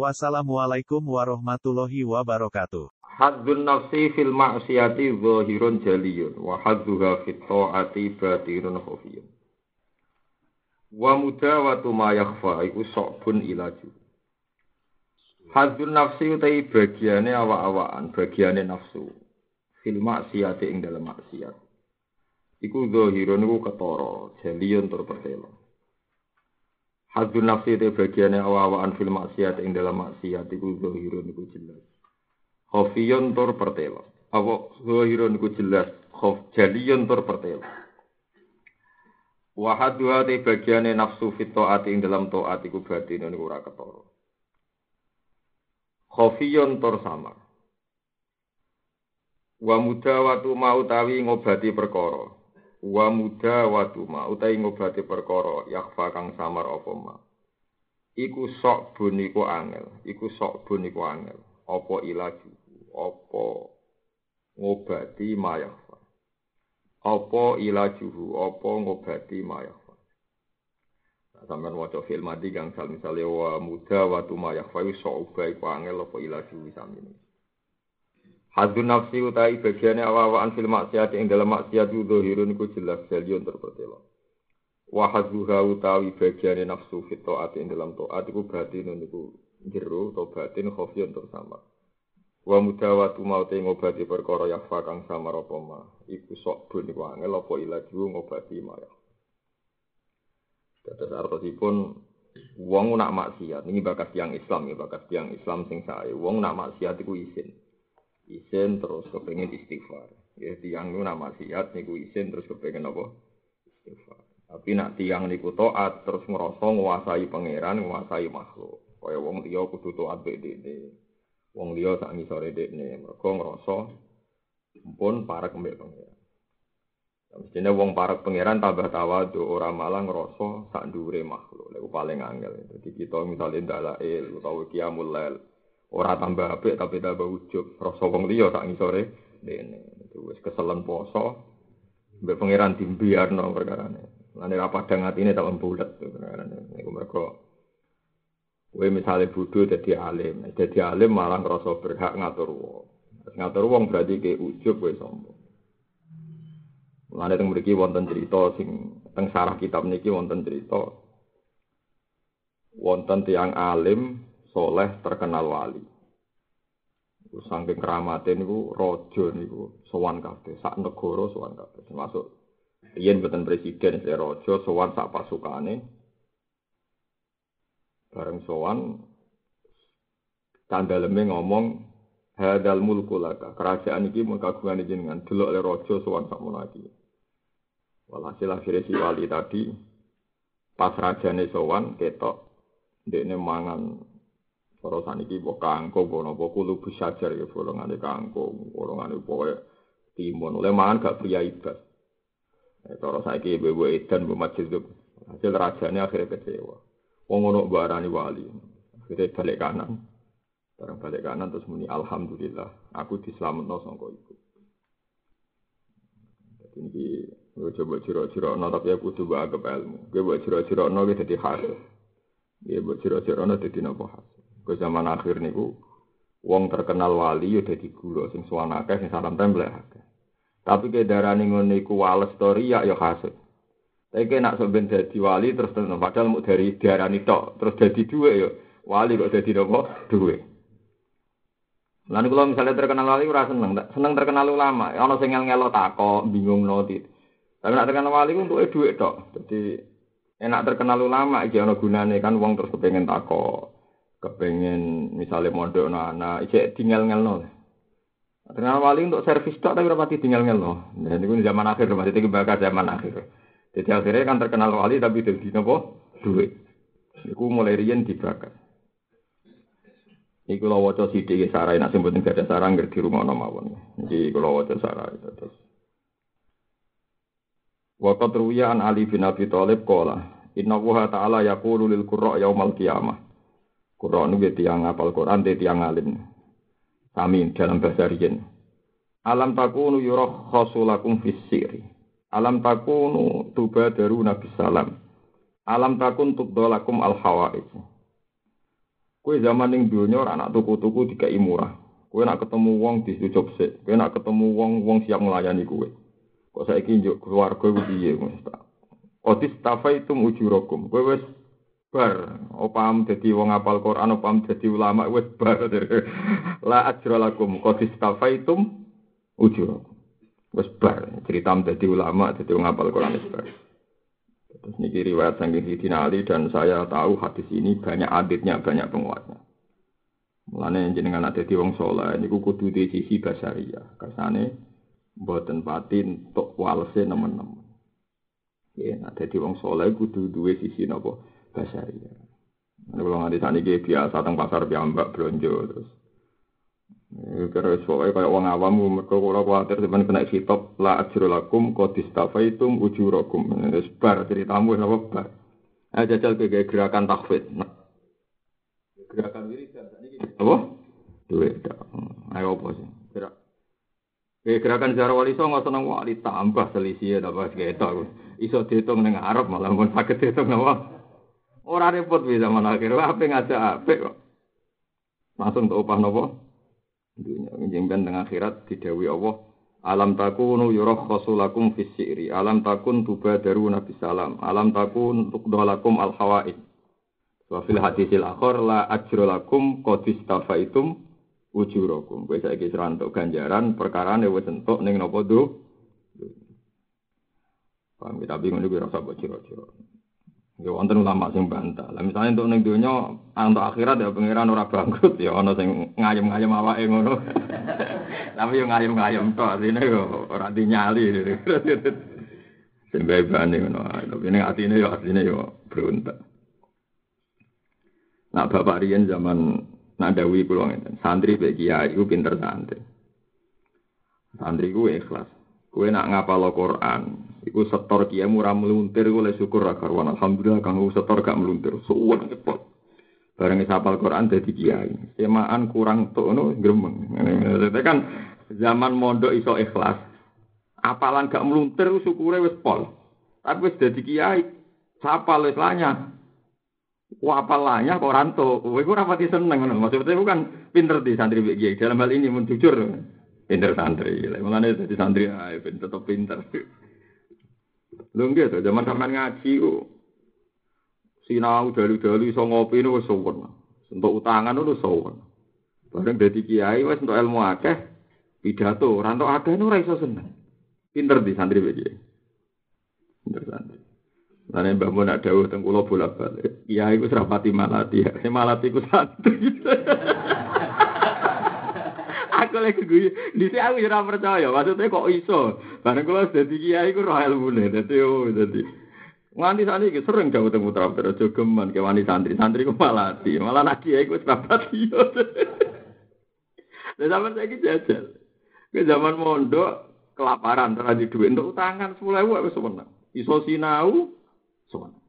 Wassalamualaikum warahmatullahi wabarakatuh. Hadzun nafsi fil ma'siyati zahirun jaliyun wa hadzuha fit ta'ati batirun khafiyun. Wa mudawatu ma yakhfa iku ilaju. Hadzun nafsi utai bagiane awak-awakan, bagiane nafsu. Fil ma'siyati ing dalam maksiat. Iku zahirun iku ketara, jaliyun tur pertelo. Hadzun nafsi utai bagiane awak-awakan fil ma'siyati ing dalam maksiat iku zahirun iku jelas. Khofiyun tur pertelo. Apa zahirun iku jelas, khof jaliyun tur pertelo. Wa hadwa te bagiane nafsu fit taati ing dalam taat iku batin niku ora ketara. Khofiyun tur sama. Wa mudawatu ma utawi ngobati perkara. Wa mudawatu ma utawi ngobati perkara yakhfa kang samar apa ma. Iku sok bun iku angel, iku sok bun iku angel. Apa ilaju, apa ngobati mayahfa. Apa ilajuhu, apa ngobati mayahfa. Nah, sampean waca film mati kang sal misale wa muda wa tu mayahfa iku sok iku angel apa ilajuhu samene. Hadun nafsi utai bagiane awa-awaan fil maksiat ing dalam maksiat itu dohirun iku jelas jalion terpertelo. Wa hadzuha utawi bagiane nafsu fit taat ing dalam taat iku batin niku jero atau batin khofiyun tersama. Wa mudawatu maute ngobati perkara yakfa kang samar apa. Iku sok bun iku angel apa ilaju ngobati maya. Dados artosipun wong nak maksiat ini bakas tiang Islam ya bakas tiang Islam sing sae. Wong nak maksiat iku isin. Isin terus kepengen istighfar. Ya tiang nu nak maksiat niku isin terus kepengen apa? Istighfar. Tapi nak tiang niku taat terus ngerasa nguasai pangeran, nguasai makhluk. Kaya wong liya kudu taat mbek dene. Wong liya sak ngisore dekne, mergo ngrasa pun parek mbek pangeran. Mestinya wong parek pangeran tambah tawadu ora malah ngrasa sak dhuwure makhluk. Lha paling angel. Jadi kita misalnya dalail utawa qiyamul lail ora tambah apik tapi tambah ujub. Rasa wong liya sak ngisore dekne. Itu wis keselen poso mbek pangeran dimbiarno perkarane. Lan ora padang atine tak bulet perkarane. Niku mergo Kowe misalnya bodoh jadi alim, jadi alim malah ngerasa berhak ngatur wong. Ngatur wong berarti ke ujub kowe sombong. Mulane teng mriki wonten cerita sing teng sarah kitab niki wonten cerita wonten tiang alim soleh terkenal wali. Saking keramate niku raja niku sowan kabeh, sak negara sowan kabeh. Termasuk yen boten presiden, raja sowan sak pasukane, bareng sowan tandaleme ngomong hadal mulku laka. Kerajaan iki mun kagungan jenengan. Delok le raja sowan sakmono iki walhasil akhirnya si wali tadi pas rajane sowan ketok ndekne mangan para saniki mbok kangkung mbok napa kulo bisajar ya bolongane kangkung bolongane pokoke timun oleh mangan gak pria ibas Eh, cara saiki ibu edan bu masjid hasil rajane akhirnya kecewa Wong ngono barani wali. Akhirnya balik kanan. Barang balik kanan terus muni alhamdulillah aku dislametno sangka iku. Jadi ini gue coba ciro-ciro no tapi aku tuh agak ilmu. Gue buat ciro-ciro no gue jadi hasil. Gue buat ciro-ciro no jadi nopo hasil. Gue zaman akhir niku wong terkenal wali ya dadi gula sing suwan akeh sing salam templek akeh. Tapi ke darane ngono iku wales story ya ya hasil. Tapi nak sampeyan dadi wali terus terus padahal mau dari diarani tok, terus dadi dhuwit ya. Wali kok dadi nopo? Dhuwit. Lan kalau misalnya terkenal wali ora seneng, seneng terkenal ulama. Ana sing ngel-ngelo takok, bingung noti. Tapi nak terkenal wali ku entuke dhuwit tok. Dadi enak terkenal ulama iki ana gunane kan wong terus kepengen takok, kepengen misalnya mondok anak, iki tinggal-ngelno. Terkenal wali untuk servis tok tapi rapati tinggal ngelno. Nah, ini zaman akhir, masih tinggi bakal zaman akhir. Jadi akhirnya kan terkenal wali tapi jadi nopo duit. Iku mulai rian dibakar. Iku lo waca sidik sarai nak sing penting ada sarang rumah mawon. Jadi kalau waca sarai terus. Wa qad ruwiya an Ali bin Abi Thalib qala Inna wa ta'ala yaqulu lil yaumal qiyamah. Qurra niku tiyang apal Quran te tiyang alim. Sami dalam bahasa riyen. Alam takunu yurakhasu lakum fis sirri. Alam takunu bis salam. Alam takun tudolakum al hawaij. Kue zaman ning dunya anak tuku-tuku dikai murah. Kue nak ketemu wong disucup sik. Kue nak ketemu wong wong siap melayani kue. Kok saiki njuk keluarga ku piye Mas? Otis tafaitum ujurakum. Kue wis bar opam dadi wong apal Quran opam dadi ulama wis bar. La ajra lakum qadis tafaitum ujurakum. Wis bar cerita dadi ulama dadi wong apal Quran wis bar. Terus niki riwayat Sangking Sidina Ali dan saya tahu hadis ini banyak aditnya, banyak penguatnya. Mulane jenengan ada di wong soleh niku kudu di sisi basaria. Kersane mboten pati untuk walse nemen-nemen. Ya, ada di wong soleh kudu duwe sisi napa basaria. Nek kula nganti saniki biasa teng pasar piyambak blonjo terus Kira soalnya kayak wong awam, mereka kalau khawatir teman kena kitab la ajru lakum kodis tafaitum ujurakum. Sebar ceritamu apa bar. Ayo jajal ke gerakan takfid. Gerakan ini apa? Duit. Ayo apa sih? Gerak. Gerakan sejarah wali songo seneng wali tambah selisih dapat kita. Iso dihitung dengan Arab malah pun sakit dihitung nama. Orang repot bisa mana akhir. Apa ngajak apa kok? Langsung tuh upah nopo? Dunia menjengben dengan akhirat didawi Allah. Alam takunu yurakhasu lakum fis syi'ri. Alam takun tubadaruna nabi salam. Alam takun tuqdalakum al hawaid wa fil hadisil akhir la ajra lakum qad istafaitum ujurakum. Kowe saiki serantuk ganjaran perkara ne wis entuk ning napa do Paham kita bingung juga rasa bocor-bocor. Ya wonten ulama sing bantah. Lah misalnya untuk ning donya untuk akhirat ya pangeran ora bangkrut ya ana sing ngayem-ngayem awake ngono. Tapi yo ngayem-ngayem tok artine yo ora dinyali. Sing bebane ngono. Tapi ning atine yo artine yo berontak. Nah bapak riyen zaman nadawi kula ngeten. Santri bek kiai iku pinter santri. Santri ku ikhlas. Kue nak ngapal Quran, Iku setor kia murah meluntir oleh syukur ra karuan. Alhamdulillah kang setor gak meluntir. Suwon cepet. Barang sapal Quran dadi kiai. Semaan kurang tuh no gremeng. Itu kan zaman mondok iso ikhlas. Apalan gak meluntir syukure wis pol. Tapi wis dadi kiai. Sapal wis lanya. Wah apalanya kok ranto. Kowe ora pati seneng ngono. Maksudnya bukan pinter di santri kiai. Dalam hal ini mun jujur pinter santri. Mulane dadi santri ae tetep pinter. Lho nggih to, zaman sampean ngaji ku sinau dalu-dalu iso ngopi niku wis suwun. Untuk utangan niku suwun. Bareng dadi kiai wis untuk ilmu akeh pidato, ora entuk akeh ora iso seneng. Pinter di santri iki. Pinter santri. Lan Mbah Mun dawuh teng kula bolak-balik. Kiai wis rapati malati. Malati ku santri. aku lagi gue di sini aku ora percaya maksudnya kok iso? Bareng kalau jadi kiai ku roh ilmu nih jadi oh jadi nganti saat ini sering jauh temu putra putra jogeman ke wani santri. Santri ku malah di malah nak kiai ku sahabat iyo dan zaman saya jajal. Ke zaman mondok kelaparan terjadi duit. Untuk utangan sepuluh ribu aku sebenarnya iso sinau sebenarnya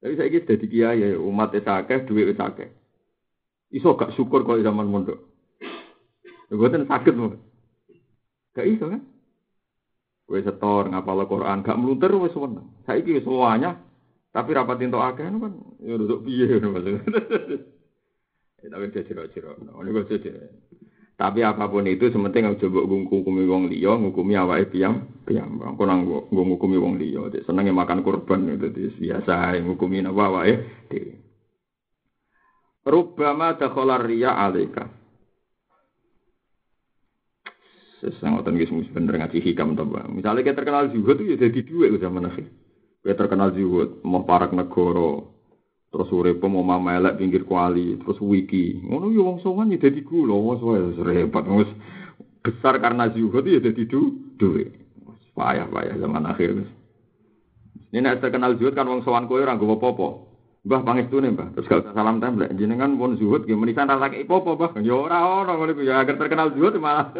tapi saya jadi kiai umat esakeh duit esakeh iso gak syukur kalau zaman mondok Buatan sakit mau. Gak iso kan? Gue setor ngapal Quran, gak melunter wes. Saya kira semuanya, tapi rapat untuk akeh kan, ya duduk piye maksudnya. Ya, tapi dia ciro Tapi apa pun itu, sementing nggak coba ngukumi wong liya, ngukumi awake piyam, piyam. Aku nang gue ngukumi wong liya, senengnya makan kurban itu biasa, ngukumi apa awake. Rubama dakhala riya alaika. Sesang ngoten nggih bener ngaji hikam to, Bang. Misale kita terkenal itu ya dadi dhuwit zaman akhir. Kita terkenal zuhud, mau parak negara, terus urip mau mamelek pinggir kuali, terus wiki. Ngono yo wong songan ya dadi kula, wis repot wis besar karena zuhud ya dadi dhuwit. Payah-payah zaman akhir. Ini nek terkenal zuhud kan wong sowan kowe ora nggo apa-apa. Mbah pangestune Mbah. Terus gak usah salam tempel. Jenengan pun zuhud nggih menisan ra lagi apa Mbah. Ya ora ono ngono ya agar terkenal zuhud malah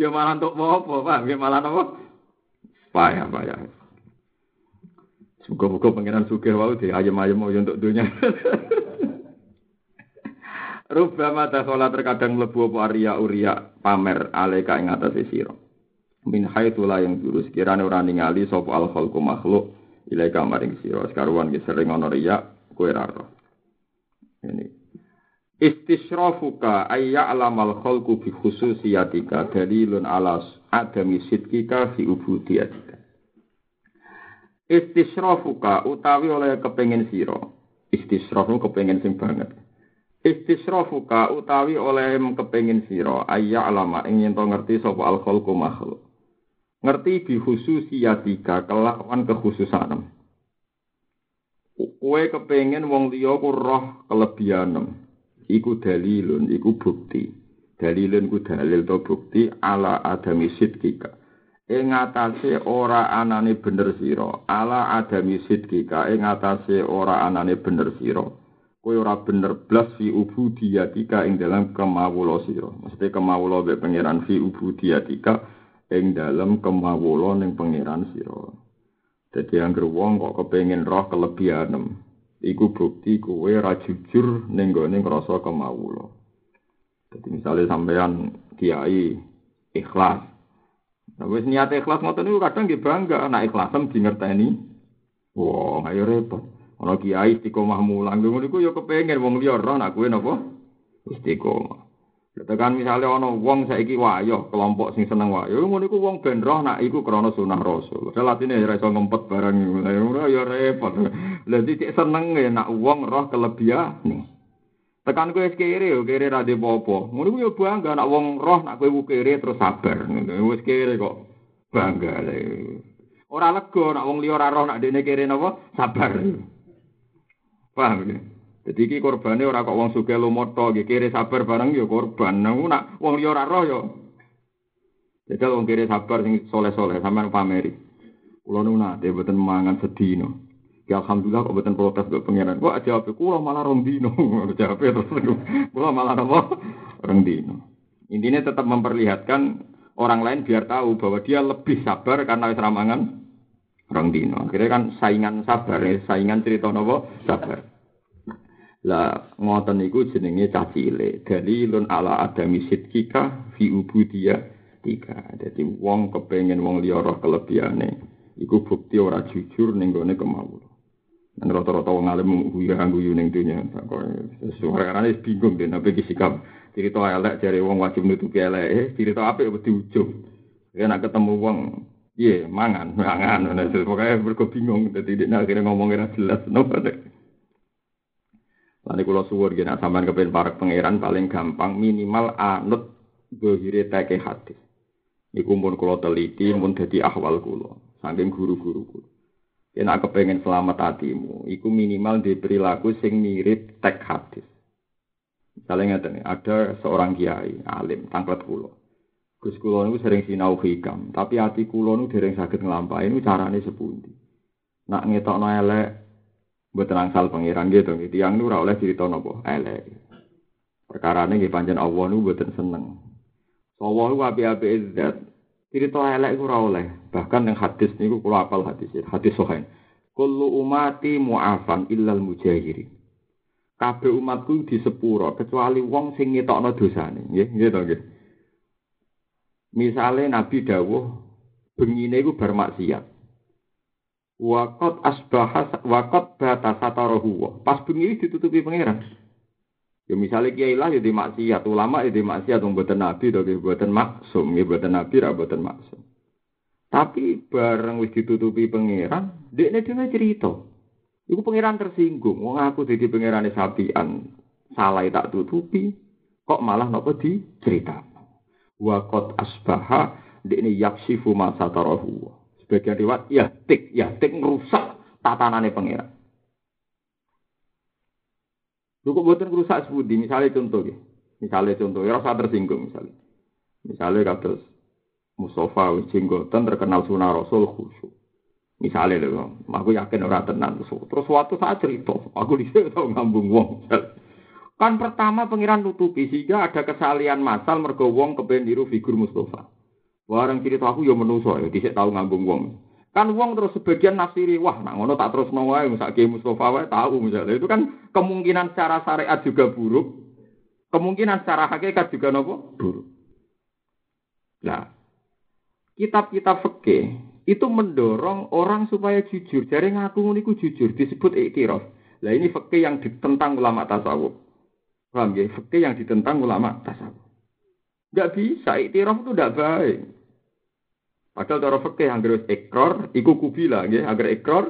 ya malah untuk apa Pak? Ya malah apa? Payah, payah. Semoga-moga pangeran sugih wau di ayam-ayam mau untuk dunia. Rubama dakhala terkadang mlebu apa Arya Uria pamer alaika ing atase sira. Min haitsu yang jurus kirane ora ningali sapa al khalqu makhluk ilaika maring sira. Sekaruan ki sering ana riya kowe ra Ini Istisrafuka ayya alamal khalqu bi khususiyatika dalilun ala adami sidkika fi ubudiyatika. Istisrafuka utawi oleh kepengen sira. Istisrafu kepengen sing banget. Istisrafuka utawi oleh kepengin sira ayya alama ing yen ngerti sapa al khalqu makhluk. Ngerti bi khususiyatika kelawan kekhususanem. Kowe kepengin wong liya ku roh kelebihanem. Iku dalilun, iku bukti. Dalilun ku dalil to bukti ala adami sidkika. Ing atase ora anane bener sira, ala adami sidkika ing atase ora anane bener sira kowe ora bener blas fi ubudiyatika ing dalam kemawula sira. Mesti kemawula be pangeran fi ubudiyatika ing dalam kemawula ning pangeran sira. Dadi anggere wong kok kepengin roh kelebihanem, iku bukti kowe ora jujur ning gone ngrasa kemawula. Dadi misalnya sampean kiai ikhlas. Nah, wis niat ikhlas ngoten niku kadang nggih bangga nek ikhlasem di ngerteni. Wah, ayo repot. Ana kiai istiqomah mulang ngono niku ya kepengin wong liya roh nak kowe napa istiqomah. Tekan misale ana wong saiki wayo, kelompok sing seneng wayo, ngono iku wong ben roh nak iku krana sunah rasul. Padahal atine ora iso ngempet barang ngono ya repot. Lah cek seneng ya nak wong roh kelebihan. Tekan kowe wis kere yo kere ra de apa Ngono ya bangga nak wong roh nak kowe kere terus sabar. Wis kere kok bangga. Ora lega nak wong liya ora roh nak dene kere napa sabar. Paham ya? Jadi iki korbane ora kok wong sugih lumoto nggih kiri sabar bareng ya korban. Nang nak wong liya ora roh ya. Jadi wong kiri sabar sing soleh-soleh sampean pameri. Kula nu nate mboten mangan sedina. Ya alhamdulillah kok mboten protes kok pangeran. Kok jawab kula malah rong dino. jawab terus kula malah apa? Rong dino. Intinya tetap memperlihatkan orang lain biar tahu bahwa dia lebih sabar karena wis ramangan Rong dino. Akhirnya kan saingan sabar, ya. saingan cerita nopo sabar. Lah ngoten niku jenenge cah cilik. Dalilun ala adami sidkika fi ubudiyah tiga. Jadi wong kepengen wong liya roh kelebihane iku bukti ora jujur ning gone kemawon. Dan rata-rata wong alim guyu guyu ning dunya. Suara-suara bingung deh nabi sikap. Cerita elek jare wong wajib nutupi elek, cerita apik wedi ujung. Ya nak ketemu wong Iya, mangan, mangan. Nah, pokoknya mereka bingung. Dia akhirnya ngomongin jelas. Nopo deh. Lalu kalau suwur gini, sampean kepengen para pangeran paling gampang minimal anut bohire teke hati. Iku pun kalau teliti, pun jadi ahwal kulo. Saking guru-guru kulo. Kena kepengen selamat hatimu, iku minimal di perilaku sing mirip tek hadis. Misalnya ada seorang kiai, alim, tangklet kulo. Gus kula niku sering sinau hikam, tapi hati kula niku dereng saged nglampahi niku carane sepundi. Nak ngetokno elek mboten angsal pangeran gitu nggih. Tiyang niku ora oleh cerita napa elek. Perkarane nggih pancen Allah niku mboten seneng. Allah niku api-api zat. Cerita elek ora oleh. Bahkan yang hadis niku kula apal hadis hadis sahih. Kullu umati mu'afan illal mujahirin. Kabeh umatku disepuro kecuali wong sing ngetokno dosane. Misalnya Nabi dawuh bengine iku bar maksiat. Wakot asbahas wakot batasatarohu. Pas bengi ditutupi pangeran. Ya misalnya kiai lah ya di maksiat, ulama ya di maksiat, buatan nabi, atau buatan maksum, ya buatan nabi, ra buatan maksum. Tapi bareng wis ditutupi pangeran, ini dia cerita. Iku pangeran tersinggung, wong aku jadi pangeran sapian, salah tak tutupi, kok malah nopo di cerita wa qad asbaha ini yaksifu ma satarahu. Sebagian riwayat ya tik ya tik merusak tatanane pangeran. Lu kok boten rusak sebudi, misalnya contoh ya. Misalnya contoh, ya rasa tersinggung misalnya. Misalnya kados Mustafa wis jenggoten terkenal sunah Rasul khusyuk. Misalnya lho, aku yakin ora tenan terus. Terus suatu saat cerita, aku dhisik tau ngambung wong. Kan pertama pengiran nutupi sehingga ada kesalian masal mergo wong figur Mustafa. Barang cerita aku ya menuso ya dhisik tau ngambung wong. Kan wong terus sebagian nafsiri, wah nak ngono tak terus wae misake Mustofa wae tahu misalnya. Itu kan kemungkinan secara syariat juga buruk, kemungkinan secara hakikat juga nopo buruk. Nah, kitab-kitab fikih itu mendorong orang supaya jujur. Jadi ngaku niku jujur disebut iktiraf. Lah ini fikih yang ditentang ulama tasawuf. Paham ya? Fikih yang ditentang ulama tasawuf. Gak bisa, iktiraf itu tidak baik. Padahal cara fikih yang harus ekor, iku kubila, ya, agar ekor,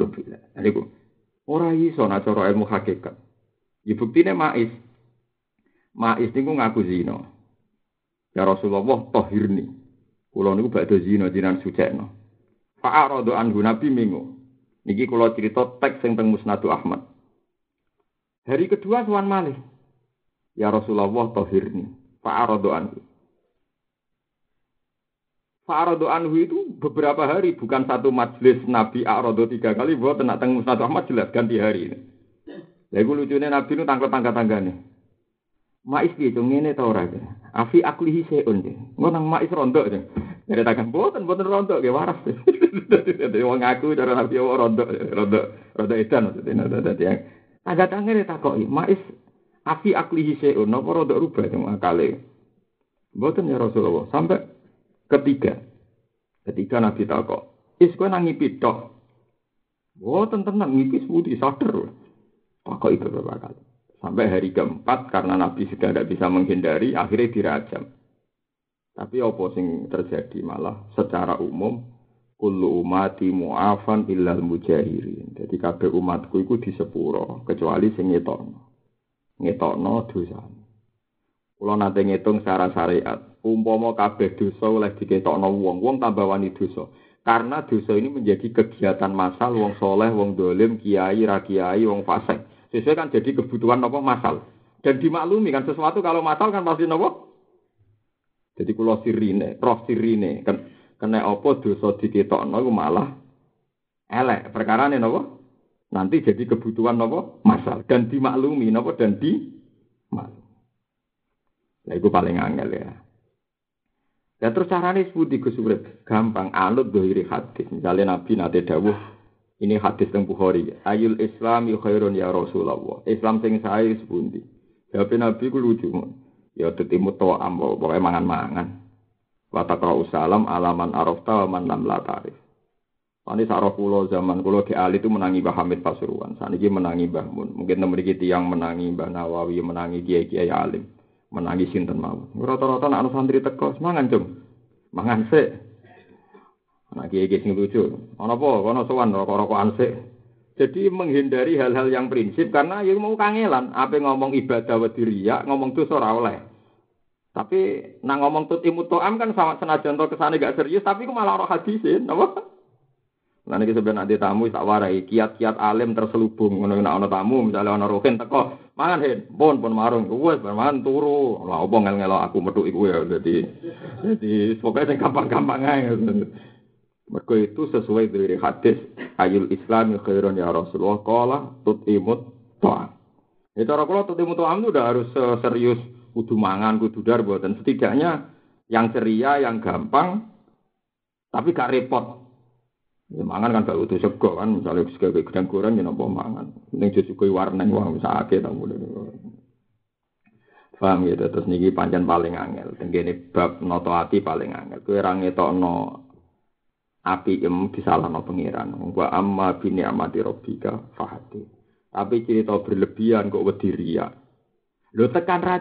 kubila. Jadi ku, orang iso nak cara ilmu hakikat. Ya buktinya ma'is. Ma'is niku ngaku zina. Ya Rasulullah tohirni. Kulo niku badhe zina jinan sucekno. Fa'aradu anhu Nabi minggu. Niki kulo cerita teks sing teng Musnadu Ahmad. Hari kedua tuan malih. Ya Rasulullah tohirni. Fa'aradu anhu. Fa'aradu anhu itu beberapa hari, bukan satu majelis Nabi A'radu tiga kali, buat tenak teng Musnad Ahmad jelas ganti hari ini. Lagu lucunya Nabi itu tangkap tangga tangga nih. Mais gitu, ngene tau ora. Afi aklihi seun. Ngono mais rontok aja. Dari tangan boten boten rontok ge waras. Dadi wong aku cara Nabi wong rontok, rontok, rontok edan tangga tangga nih takoki, mais afi aklihi seun. Napa rontok rubah cuma kali. Boten ya Rasulullah. Sampai Ketiga, ketika Nabi takok, is kowe nang ngipi tok. Oh, tenang ngipi putih sadar. Takok itu beberapa kali. Sampai hari keempat karena Nabi sudah tidak bisa menghindari, akhirnya dirajam. Tapi apa sing terjadi malah secara umum kullu umati mu'afan illal mujahirin. Jadi kabeh umatku iku disepuro kecuali sing ngetokno. Ngetokno dosa. Kula nate ngitung secara syariat, umpama kabeh dosa oleh diketokno wong, wong tambah wani dosa. Karena dosa ini menjadi kegiatan masal wong soleh, wong dolim, kiai, rakiai, wong fasik. Sesuai kan jadi kebutuhan apa masal. Dan dimaklumi kan sesuatu kalau masal kan pasti nopo. Jadi kulo sirine, roh sirine, kan kena apa dosa diketokno iku malah elek. Perkara ini nopo? Nanti jadi kebutuhan nopo masal dan dimaklumi nopo dan di maklumi. Nah, itu paling angel ya. Ya terus caranya seperti Gus Gampang, anut dohiri hadis. Misalnya Nabi nate dawuh, ini hadis teng Bukhari. Ayul Islam khairun ya Rasulullah. Islam sing saya sepundi. Ya Nabi ku lucu. Ya tetimu to ambo, pokoknya mangan-mangan. Wa taqra'u salam alaman arafta wa man lam la tarif. Ini sarah zaman kulo ke Ali itu menangi Mbah Hamid Pasuruan. Saat ini menangi Mbah Mun. Mungkin temen kita yang menangi Mbah Nawawi, menangi Kiai Kiai Alim menangis sinten mau. Rata-rata anak santri teko semangan cung. Mangan sik. Anak kiai sing lucu. Ana apa? Kono sowan rokok-rokokan sik. Jadi menghindari hal-hal yang prinsip karena ya mau kangelan, apa ngomong ibadah wadiria, ngomong dosa ora oleh. Tapi nang ngomong tutimu to'am kan sama senajan to kesane gak serius, tapi ku malah ora hadisin, apa? Nanti kita sebenarnya nanti tamu tak warai. Kiat-kiat alim terselubung. Ngono nek ana tamu misalnya ana rohin teko mangan hen. Pun pun marung. Wes mangan turu. Lah opo ngel-ngelo aku metu iku ya? Dadi dadi pokoke sing gampang-gampang ae. Mergo itu sesuai dari hadis ayul Islam khairun ya Rasulullah qala tutimut ta'am. Ya cara kula tutimut ta'am itu udah harus serius kudu mangan kudu dar buatan setidaknya yang ceria yang gampang tapi gak repot Ya, mangan kan gak utuh sego kan, misalnya sego gedang goreng ya nopo mangan. Ini justru kue warna wah bisa ake tak mulai. Paham gitu, terus niki panjang paling angel. Tenggene bab noto hati paling angel. Kue rangi no api em disalah no pengiran. Wa amma bini amati robika fahati. Tapi cerita berlebihan kok wediria. Lo tekan ra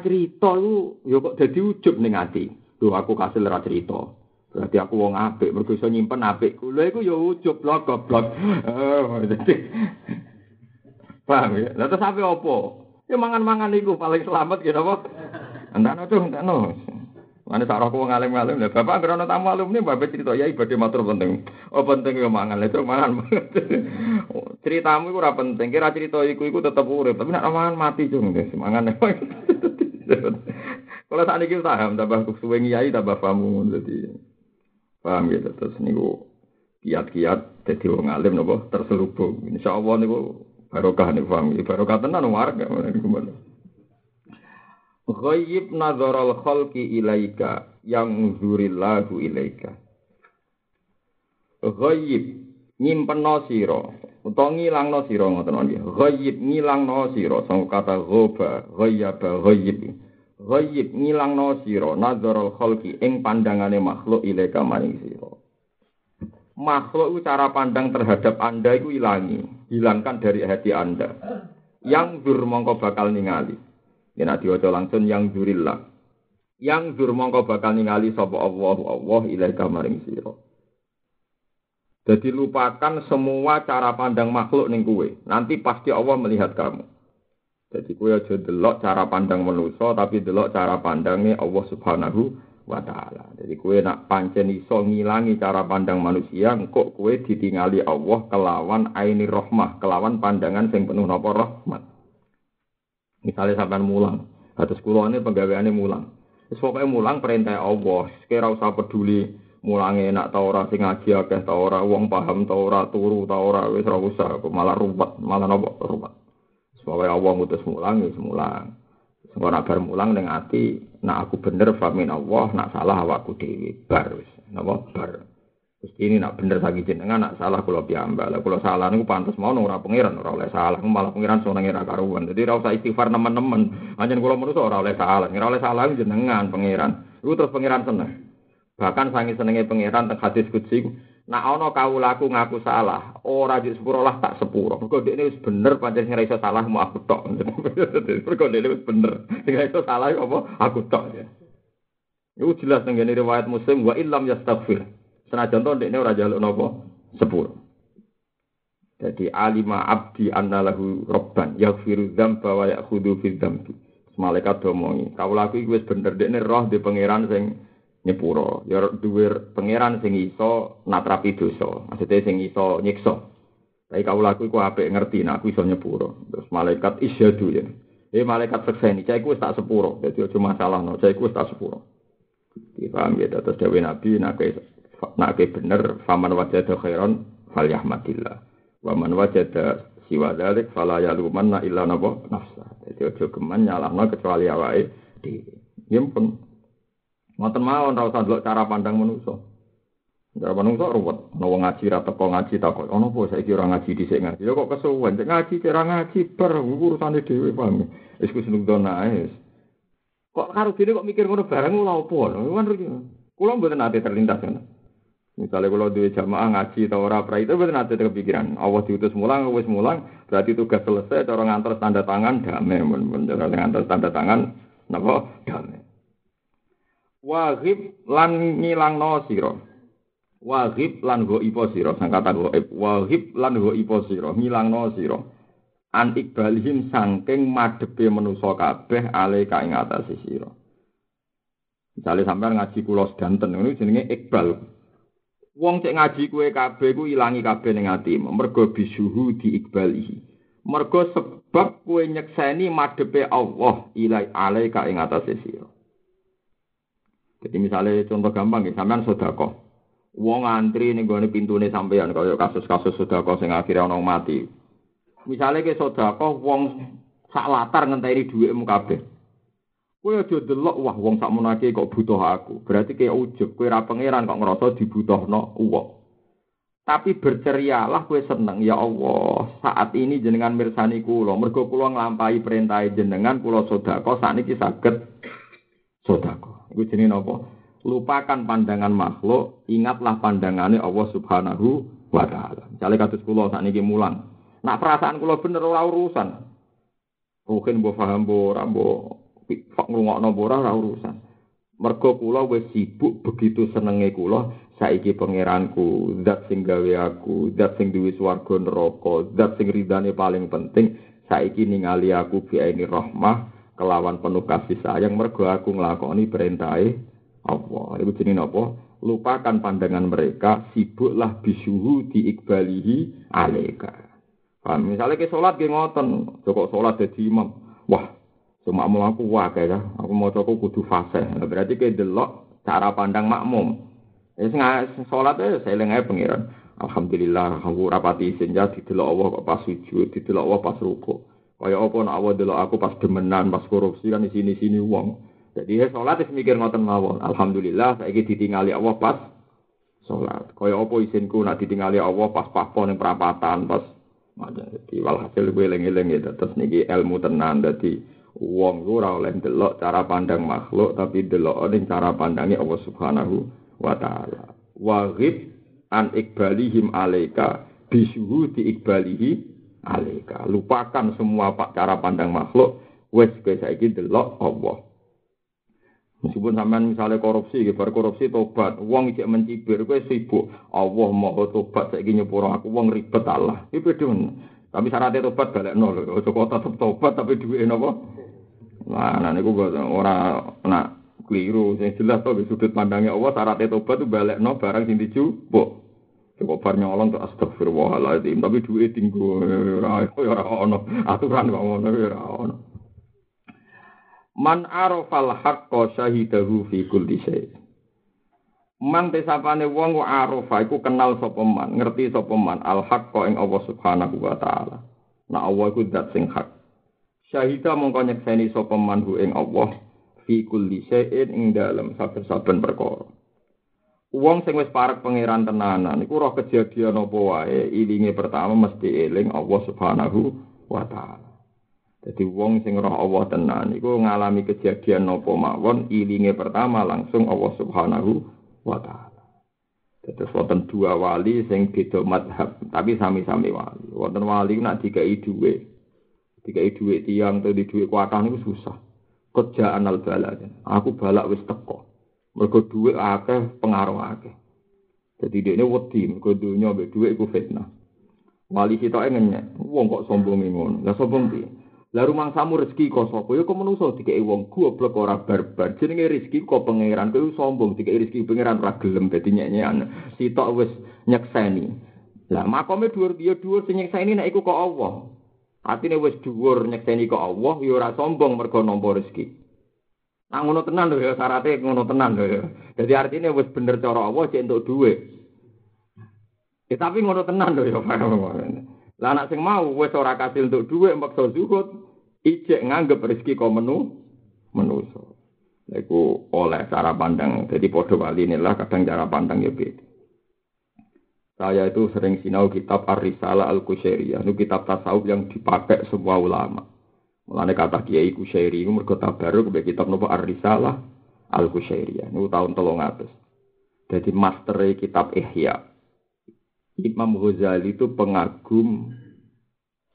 lu, yo kok jadi ujub ning ati. Lho aku kasih ra cerita. Berarti aku wong apik, mergo iso nyimpen apikku. Lha iku ya ujub blok goblok. Oh, Paham ya? Lah terus ape opo? Ya mangan-mangan iku paling selamat gitu apa? Entano tuh, entano. Mana sak rokok wong alim-alim lha bapak ana tamu alumni bapak cerita ya ibadah matur penting. Oh penting ya mangan itu mangan. Ceritamu iku ora penting, kira cerita iku iku tetep urip, tapi nek mangan mati cung, mangan. Kalau saat ini paham, tambah suwe ngiyai, tambah pamu, jadi Paham gitu terus niku kiat-kiat dadi wong alim napa terselubung. Insyaallah niku barokah niku paham. Barokah tenan warga niku Ghayyib nadharal khalqi ilaika yang zurillahu ilaika. Ghayyib nyimpenno sira utawa ngilangno sira ngoten nggih. Ghayyib ngilangno sira sanga kata ghaba, ghayyaba, ghayyib. Ghayyib ngilangno sira nadharal khalqi ing pandangane makhluk ilaika maring sira. Makhluk itu cara pandang terhadap Anda itu hilangi, hilangkan dari hati Anda. Yang zur mongko bakal ningali. Ya nak diwaca langsung yang zurillah. Yang zur mongko bakal ningali sapa Allah Allah ilaika maring sira. Jadi lupakan semua cara pandang makhluk ning kuwe. Nanti pasti Allah melihat kamu. Jadi kue aja delok cara pandang manusia tapi delok cara pandangnya Allah Subhanahu wa taala. Jadi kue nak pancen iso ngilangi cara pandang manusia, kok kue ditingali Allah kelawan aini rahmah, kelawan pandangan sing penuh napa rahmat. Misalnya sampean mulang, atus kula ini penggaweane mulang. Wis pokoke mulang perintah Allah, sekira usah peduli mulange enak ta ora sing ngaji akeh ta ora wong paham ta ora turu ta ora wis ora usah malah ruwet malah napa ruwet. Pokoke Allah ngutus mulang wis mulang. Sing ora bar mulang ning ati, nak aku bener famin Allah, nak salah awakku dhewe bar wis. Napa bar. Terus ini nak bener lagi jenengan nak salah kula piyambak. Lah kula salah niku pantes mau ora pangeran ora oleh salah. Malah pangeran seneng ora karuan. Dadi ora usah istighfar nemen-nemen. Anjen kula menungso ora oleh salah. Ora oleh salah jenengan pangeran. Iku terus pangeran seneng. Bahkan sangi senenge pangeran teng hadis qudsi Nak ana kawulaku ngaku salah, ora di sepuro lah tak sepuro. Mergo dekne wis bener pancen sing iso salah mau aku tok. Mergo dekne wis bener. Sing iso salah apa aku tok ya. Iku jelas teng riwayat Muslim wa illam yastaghfir. Senajan to ndekne ora njaluk napa sepur. Jadi alima abdi anna lahu robban yaghfiru dzamba wa ya'khudhu fi dzambi. Malaikat domongi, kawula aku iki wis bener dekne roh di pangeran sing nyepuro. Ya duwe pangeran sing iso natrapi dosa. Maksudnya sing iso nyiksa. Tapi kawula aku iku apik ngerti nek aku iso nyepuro. Terus malaikat isyadu ya. Eh malaikat sekseni, cah iku tak sepuro. Dadi aja masalah no, cah iku tak sepuro. Dipaham ya, terus Dewi Nabi, nak nak bener faman wajada khairan falyahmadillah wa man wajada siwa dzalik fala yalumanna illa napa nafsa dadi aja geman nyalahno kecuali awake dhewe yen pun ngoten mawon ora usah delok cara pandang manusa cara manusa ruwet ana wong ngaji ra teko ngaji takok ana apa saiki ora ngaji dhisik ngaji lho kok kesuwen cek ngaji cara ngaji ber urusane dhewe paham wis ku seneng donae kok karo dene kok mikir ngono bareng lha opo Kulo mboten ate terlintas ngono. Misalnya kalau dua jamaah ngaji atau ora pra itu betul nanti kepikiran. Allah diutus mulang, wis mulang, berarti tugas selesai. Cara ngantar tanda tangan damai, bener ngantar tanda tangan, napa damai. Wahib lan ngilang no siro. Wahib lan go ipo siro. Sang kata go Wahib lan go ipo siro. Ngilang no siro. An ikbalihim sangking madepe menuso kabeh ale kaing atas siro. Misalnya sampai ngaji kulos danten, ini jenenge ikbal. Wong cek ngaji kue kabeh ku ilangi kabeh ning atimu. Mergo bisuhu diikbalihi. Mergo sebab kue nyekseni madepe Allah ilai alaika ing atase sira. Jadi misalnya contoh gampang ya, sampean sedekah. Wong antri ning gone pintune sampean kaya kasus-kasus sedekah sing akhirnya ana mati. Misalnya ke sedekah wong sak latar ngenteni dhuwitmu kabeh. Kowe aja delok wah wong sak menake kok butuh aku. Berarti kayak ujug, kowe ra pangeran kok ngerasa dibutuhno uwok. Tapi bercerialah kowe seneng ya Allah. Saat ini jenengan mirsani kula, mergo kula nglampahi perintah jenengan kula sedekah sakniki saged sedekah. Iku jenenge napa? Lupakan pandangan makhluk, ingatlah pandangannya Allah Subhanahu wa taala. Misale kados kula sakniki mulang. Nak perasaan kula bener ora urusan. Mungkin mbok paham mbok ora mbok ngrungokno ora ora urusan. Mergo kula wis sibuk begitu senenge kula saiki pangeranku, zat sing gawe aku, zat sing duwe swarga neraka, zat sing ridane paling penting saiki ningali aku bi ini rahmah kelawan penuh kasih sayang mergo aku nglakoni perintahe Allah. Iku jenenge apa? Lupakan pandangan mereka, sibuklah bisuhu diikbalihi aleka. Paham? Misalnya ke sholat ke ngoten, joko sholat jadi imam. Wah, Cuma mau aku wakai ya, aku mau coba kudu fase. Berarti kayak delok cara pandang makmum. Ya sing salat ya saya lengai pengiran. Alhamdulillah aku rapati senja didelok Allah kok pas sujud, didelok Allah pas ruku. Kaya apa nak awak delok aku pas demenan, pas korupsi kan di sini-sini wong. Jadi ya salat wis mikir ngoten mawon. Alhamdulillah saiki ditingali Allah pas salat. Kaya apa isinku nak ditingali Allah pas papon ning perapatan, pas jadi walhasil gue eling-eling ya terus niki ilmu tenan dadi wong ora oleh delok cara pandang makhluk tapi delok ning cara pandangnya Allah Subhanahu wa taala. Waghib an ikbalihim alaika bisuhu di ikbalihi alika. Lupakan semua pak cara pandang makhluk. Wes kowe saiki delok Allah. Meskipun sampean misalnya korupsi, bar korupsi tobat, wong ijek mencibir, kowe sibuk. Allah mau tobat saiki nyepuro aku, wong ribet Allah. Iki beda Tapi syaratnya tobat balik nol. Ojo kok tetep tobat tapi duwe napa? Nah, nah niku ora nak keliru. Yang jelas to sudut pandangnya Allah syaratnya tobat itu balik nol barang sing dijupuk. Kok bar nyolong tuh astagfirullahaladzim, tapi duit tinggu ora ono aturan kok ngono ora ono. Man arafal haqqo syahidahu fi kulli syai. Man tesapane wong arafa iku kenal sapa man, ngerti sapa man al haqqo ing Allah Subhanahu wa taala. Nah Allah iku zat sing hak. Syahida mongko nyekseni sapa man ing Allah fi kulli syai'in ing dalem saben-saben perkara. Wong sing wis parek pangeran tenanan iku roh kejadian apa wae ilinge pertama mesti eling Allah Subhanahu wa taala. Jadi wong sing roh Allah tenan iku ngalami kejadian apa mawon ilinge pertama langsung Allah Subhanahu wa taala. Terus wonten dua wali sing beda madhab, tapi sami-sami wali. Wonten wali nak dikai dhuwit. Dikai dhuwit tiang atau di dhuwit kuatah niku susah. Kerjaan al balak. Aku balak wis teko. Mergo dhuwit akeh pengaruh akeh. Jadi dia wedi, mergo dunia be dhuwit iku fitnah. Wali kita ngenyek, wong kok sombong ngono. Lah sombong piye? Lah rumang samu rezeki kok sapa? Ya kok menungso dikeki wong goblok ora barbar. Jenenge rezeki kok pangeran, kowe sombong dikeki rezeki pangeran ora gelem dadi nyek-nyekan. Sitok wis nyekseni. Lah makome dhuwur dia dhuwur sing nyekseni nek iku kok Allah. Atine wis dhuwur nyekseni kok Allah ya ora sombong mergo nampa rezeki. Nah ngono tenan lho ya syaratnya ngono tenan lho ya. Jadi artinya wis bener cara Allah cek entuk dhuwit. Ya tapi ngono tenan lho ya. Lah anak sing mau wis ora kasil untuk dhuwit maksa zuhud, ijek nganggep rezeki kok menu menuso. Iku oleh cara pandang. Jadi podo wali inilah kadang cara pandang ya beda. Saya itu sering sinau kitab Ar-Risalah Al-Qusyairiyah. Itu kitab tasawuf yang dipakai semua ulama. Mulane kata Kiai Kusyairi iku mergo tabaruk mbek kitab nopo Ar-Risalah Al-Kusyairiyah. Niku tahun 300. Jadi master kitab Ihya. Imam Ghazali itu pengagum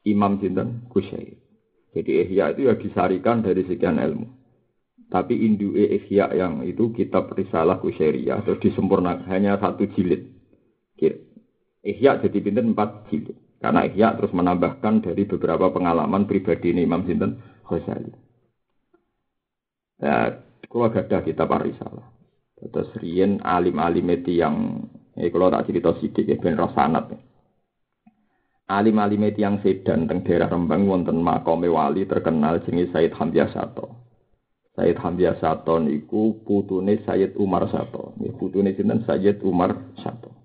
Imam Sinten Kusyairi. Jadi Ihya itu ya disarikan dari sekian ilmu. Tapi Indu Ihya yang itu kitab Risalah Kusyairiyah terus disempurnakan hanya satu jilid. Ihya jadi pinten empat jilid. Karena Ihya terus menambahkan dari beberapa pengalaman pribadi ini Imam Sinten Ghazali. Ya, kalau ada kitab Arisalah. Terus Rien alim-alim itu yang, eh kalau tak cerita sidik ya, ben rosanat. Alim-alim itu yang sedan teng daerah Rembang wonten makome wali terkenal jenis Said Hamzah Sato. Said Hamzah Sato niku putune Sayyid Umar Sato. Putune sinten Umar Sato.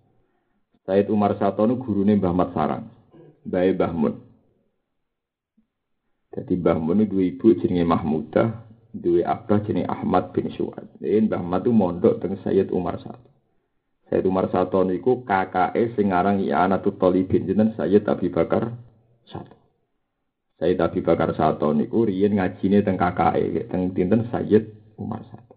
Sayyid Umar Sato niku gurune Mbah Mat Sarang. Bae Bahmun. Jadi Bahmun itu dua ibu jenenge Mahmudah, dua abah jenenge Ahmad bin Suad. Ini Ahmad itu mondok dengan Sayyid Umar satu. Sayyid Umar satu niku KKE sing aran I'anatul Talibin jeneng Sayyid Abi Bakar satu. Sayyid Abi Bakar satu niku riyen ngajine teng KKE teng dinten Sayyid Umar satu.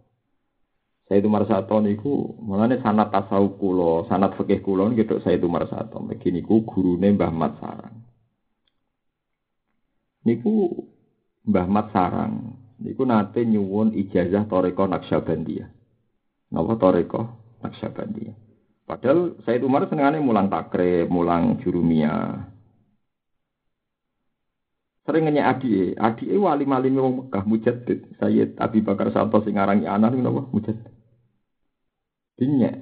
Sayyid Umar satu niku mulane sanat tasawuf kula, sanat fikih kula niku Sayyid Umar satu. Megi niku gurune Mbah Mat Sarang. Niku Mbah Mat Sarang niku nate nyuwun ijazah Toreko Naksabandiyah. Napa Toreko Naksabandiyah. Padahal Sayyid Umar senengane mulang takrib, mulang jurumia. Sering nanya adi, adi wali malim wong Mekah mujaddid. Sayyid Abi Bakar Sato sing aran anak napa mujaddid. Dinya,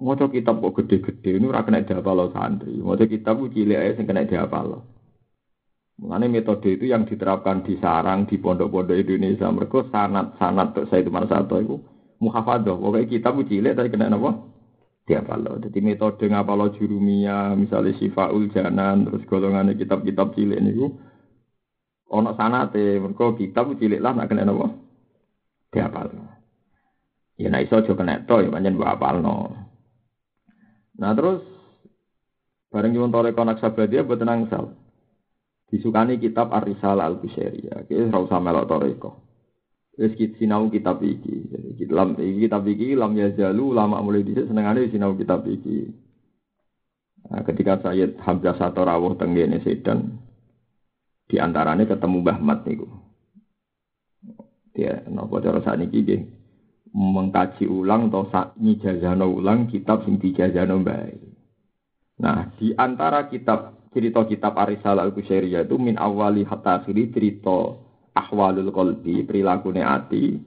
Maca kitab kok gede-gede ini ora kena diapal santri. Maca kitab ku cilik ae sing kena diapal. Mulane metode itu yang diterapkan di sarang di pondok-pondok Indonesia. Mereka sanat-sanat saya itu satu itu muhafadah. Pokoknya kitab ku cilik tapi kena apa? Diapal. Jadi metode ngapal jurumia, misalnya sifaul janan, terus golongan kitab-kitab cilik niku Ono sanate, mergo kitab cilik lah nak kena napa? Diapal. Ya nek iso aja kena to ya pancen mbok apalno. Nah terus bareng nyuwun toreko naksabadia boten angsal. Disukani kitab Ar-Risalah Al-Busairiyah. Ki ora usah melok toreko. Wis sinau kitab iki. Jadi lam kitab iki lam ya jalu lama mulai dhisik senengane sinau kitab iki. Nah, ketika Sayyid Hamzah Satorawuh tenggene sedan, di antaranya ketemu Mbah Mat niku. Dia nopo cara sakniki nggih mengkaji ulang atau sak nyijazano ulang kitab sing dijazano bae. Nah, di antara kitab cerita kitab Arisalah Al-Qusairiyah itu min awali hatta akhiri cerita ahwalul qalbi, perilakune ati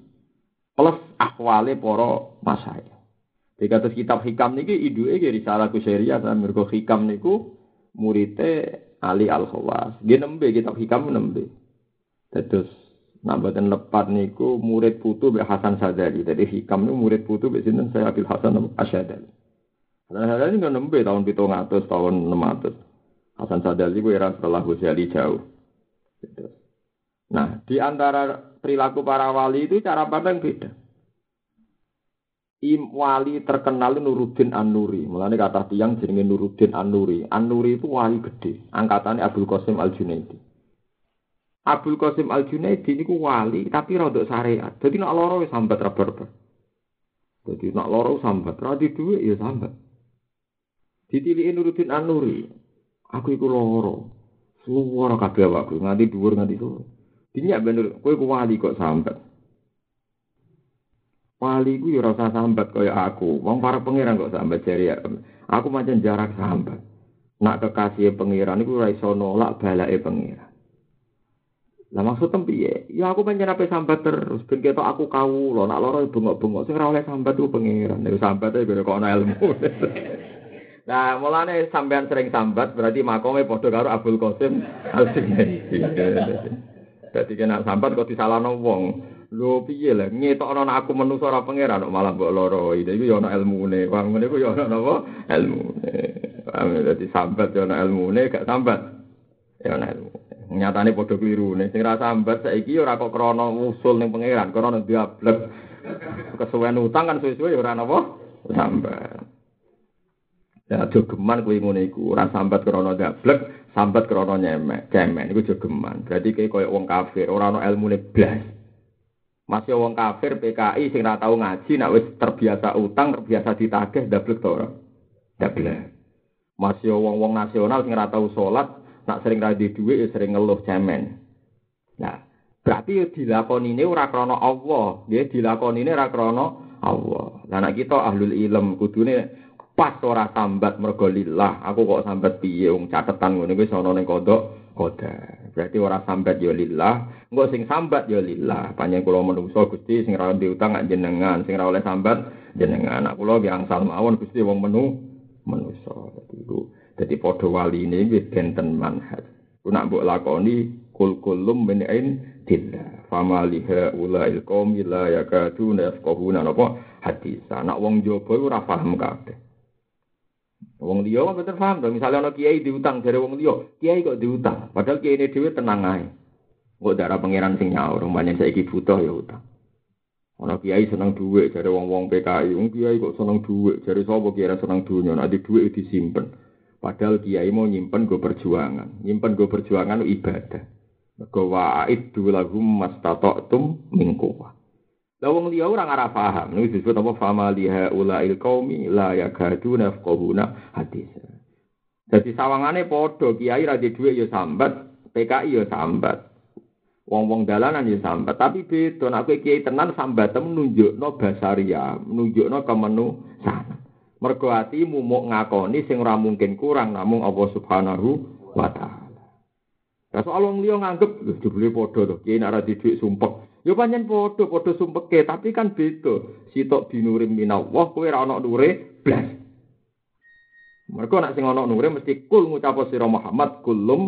plus ahwale para masai. Dikatus kitab hikam niki iduke Risalah Qusairiyah sampe mergo hikam niku murite Ali Al Khawas. Dia nembe kitab hikam nembe. Terus nak boten lepat niku murid putu Mbak Hasan Sadali. Jadi hikam murid putu Mbak sinten saya Abil Hasan Asyadali. Hasan Sadali nggak nembe tahun 700 tahun 600. Hasan Sadali ku era setelah Ghazali jauh. Nah, di antara perilaku para wali itu cara pandang beda. Im wali terkenal Nuruddin An-Nuri. Kata tiang jenenge Nuruddin An-Nuri. An-Nuri itu wali gede. Angkatannya Abdul Qasim Al-Junaidi. Abdul Qasim Al-Junaidi niku wali tapi rada syariat. Jadi nak loro wis sambat reber Jadi nak loro sambat, ra di dhuwit ya sambat. Ditiliki Nuruddin An-Nuri. Aku iku loro. Suwara kabeh awakku nganti dhuwur nganti sore. Dinyak bener, kowe ku wali kok sambat. Wali ku ya rasa sambat kaya aku. Wong para pangeran kok sambat jari aku macam jarak sambat. Nak kekasih pangeran iku ora iso nolak balake pangeran. Lah maksud piye? Ya aku pancen ape sambat terus ben ketok aku kawula, nak loro bengok-bengok sing ora oleh sambat ku pangeran. Nek sambat e kok ana ilmu. Nah, mulane sampean sering sambat berarti makome padha karo Abdul Qasim Al-Sinaidi. Dadi kena sambat kok disalahno wong. Lho piye lah ngetokno nek aku menungso ora pangeran kok malah mbok loro. Iki yo ana ilmune. Wong ngene ku yo ana napa? Ilmune. Paham dadi sambat yo ana ilmune, gak sambat. Ya ana ilmu. Nyatane padha klirune. Sing ra sambat saiki ora kok krana usul ning pangeran, krana diablek. Kesuwen utang kan suwe-suwe ora napa? Sambat. Ya jogeman kuwi ngene iku, ora sambat krana gablek, sambat krana nyemek, cemen iku jogeman. Berarti kayak koyo wong kafir, ora ana ilmune blas. Masih wong kafir PKI sing ora tau ngaji nak wis terbiasa utang, terbiasa ditagih ndablek to ora? Ndablek. Masih wong-wong nasional sing ora tau salat, nak sering ra duwe ya sering ngeluh cemen. Nah, berarti dilakoni ini ora krana Allah, ya dilakoni ini ora krana Allah. Lah nek kita ahlul ilm kudune pas ora sambat mergo lillah, aku kok sambat piye wong catetan ngene wis ana ning kodok kodar. Berarti ora sambat ya lillah, engko sing sambat ya lillah. Panjang kula menungso Gusti sing ora diutang jenengan, sing ora oleh sambat jenengan. Aku kula yang angsal mawon Gusti wong menu menungso. Dadi dadi padha ini wis benten manhaj. Ku nak mbok lakoni kul kulum min indillah. Fama liha ulail qaumi la yakaduna yafqahuna napa hadis. Nak wong jaba ora paham kabeh. Wong liya kok bener paham dong. Misalnya ana kiai diutang dari wong liya, kiai kok diutang. Padahal kiai ini dhewe tenang ae. Kok darah pangeran sing nyaur, banyak saiki butuh ya utang. Ana kiai seneng dhuwit dari wong-wong PKI, wong kiai kok seneng dhuwit, dari sapa kiai seneng dunya, nek dhuwit disimpen. Padahal kiai mau nyimpen go perjuangan. Nyimpen go perjuangan ibadah. Mergo wa'id lahum mastata'tum min quwwah. Lah wong liya ora ngara paham. Niku disebut apa fama liha ulail qaumi la yakadu nafqahuna hadis. Jadi sawangane padha kiai ra dhuwit ya sambat, PKI ya sambat. Wong-wong dalanan ya sambat, tapi beda kowe kiai tenan sambat nunjukno basaria, nunjukno kemenu sana. Mergo atimu muk ngakoni sing ora mungkin kurang namung Allah Subhanahu wa taala. Lah soal wong liya nganggep lho dibeli padha to, kiai nek ra dhuwit sumpek. Yo pancen padha padha sumpeke, tapi kan beda. Sitok binurim minallah kowe ora ana nure blas. Mergo nek sing ana nure mesti kul ngucap sira Muhammad kulum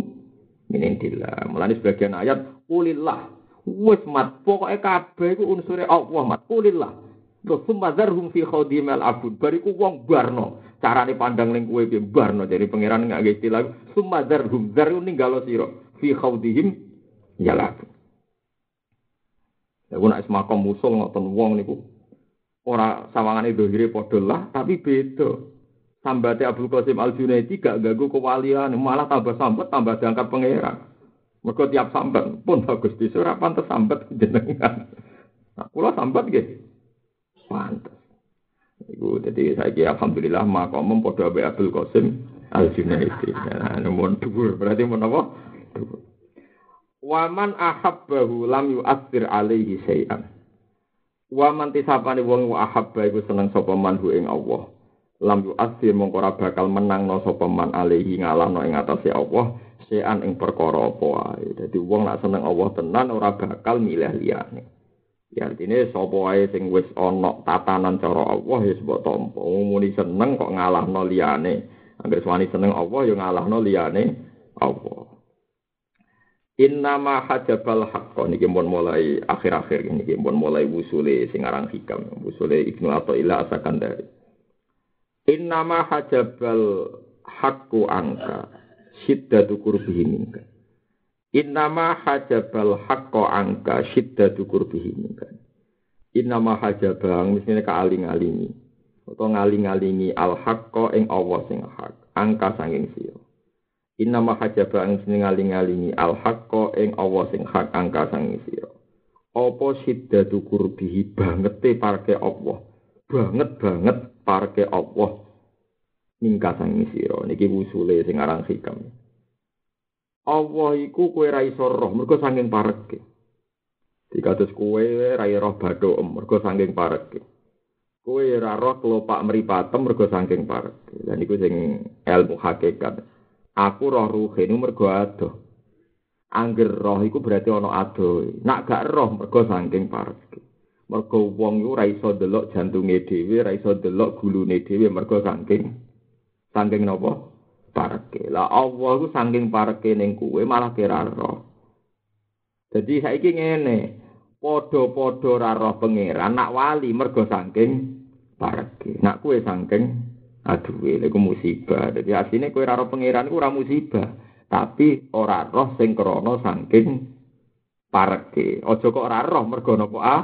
minindillah. Mulane sebagian ayat kulillah. Wis mat pokoke kabeh iku unsure Allah mat kulillah. Terus sumbadzarhum fi khadimal abud. Bariku wong barno. Carane pandang ning kowe piye barno. Jadi pangeran nggak istilah sumbadzarhum. Zaru ninggalo sira fi khadihim ya lagu. Ya nak semakom musul ngoten wong niku ora sawangane dohire padha lah tapi beda. Sambate Abdul Qasim Al Junaidi gak ganggu kewalian, malah tambah sambat tambah diangkat pangeran. Mergo tiap sambat pun bagus di ora pantes sambat jenengan. Nah, kula sambat nggih. Pantes. Iku jadi saya alhamdulillah makom padha ambek Abdul Qasim Al Junaidi. Nah, dhuwur berarti mun apa? Waman ahabbahu lam yu'athir alaihi syai'an. Waman tisapane wong ahabba iku seneng sapa man ing Allah lam yu asir mongko ora bakal menangno sapa man alihi ngalahno ing atase Allah sean ing perkara apa wae. Dadi wong nak seneng Allah tenan ora bakal milih liyane. Ya artine sapa wae sing wis ana tatanan cara Allah ya sebab tampa. Muni seneng kok ngalahno liyane. Angger suwani seneng Allah ya ngalahno liyane Allah. Innama hajabal haqqo niki mun mulai akhir-akhir niki mun mulai wusule sing aran hikam wusule Ibnu Athaillah Asakandari. Innama hajabal hakku angka syiddatu kurbihi minka. Innama hajabal hakku angka syiddatu kurbihi minka. Innama hajabang misalnya kaaling-alingi. Atau ngaling-alingi al hakko ing Allah sing hak. Angka sanging siro. Innama hajabang misalnya ngaling-alingi al hakko ing Allah sing hak. Angka sanging siro. Apa syiddatu banget te parke Allah. Banget banget parke Allah mingka sang sira niki usule sing aran hikam Allah iku kowe ra iso roh mergo saking pareke dikados kowe ra roh badhe mergo saking pareke kowe ra roh kelopak mripatem mergo saking pareke lan iku sing ilmu hakikat aku roh ruhe nu mergo adoh Angger roh iku berarti ana adoh. Nak gak roh mergo saking pareke. mergo wong iku ra iso delok jantunge dhewe, ra iso delok gulune dhewe mergo saking saking napa? Pareke. Lah Allah iku saking pareke ning kuwe malah kira roh. Jadi saiki ngene, padha-padha ra roh pangeran nak wali mergo saking pareke. Nak kuwe saking aduwe iku musibah. Dadi asine kowe ra roh pangeran iku ora musibah, tapi ora roh sing krana saking pareke. Aja kok ora roh mergo napa ah?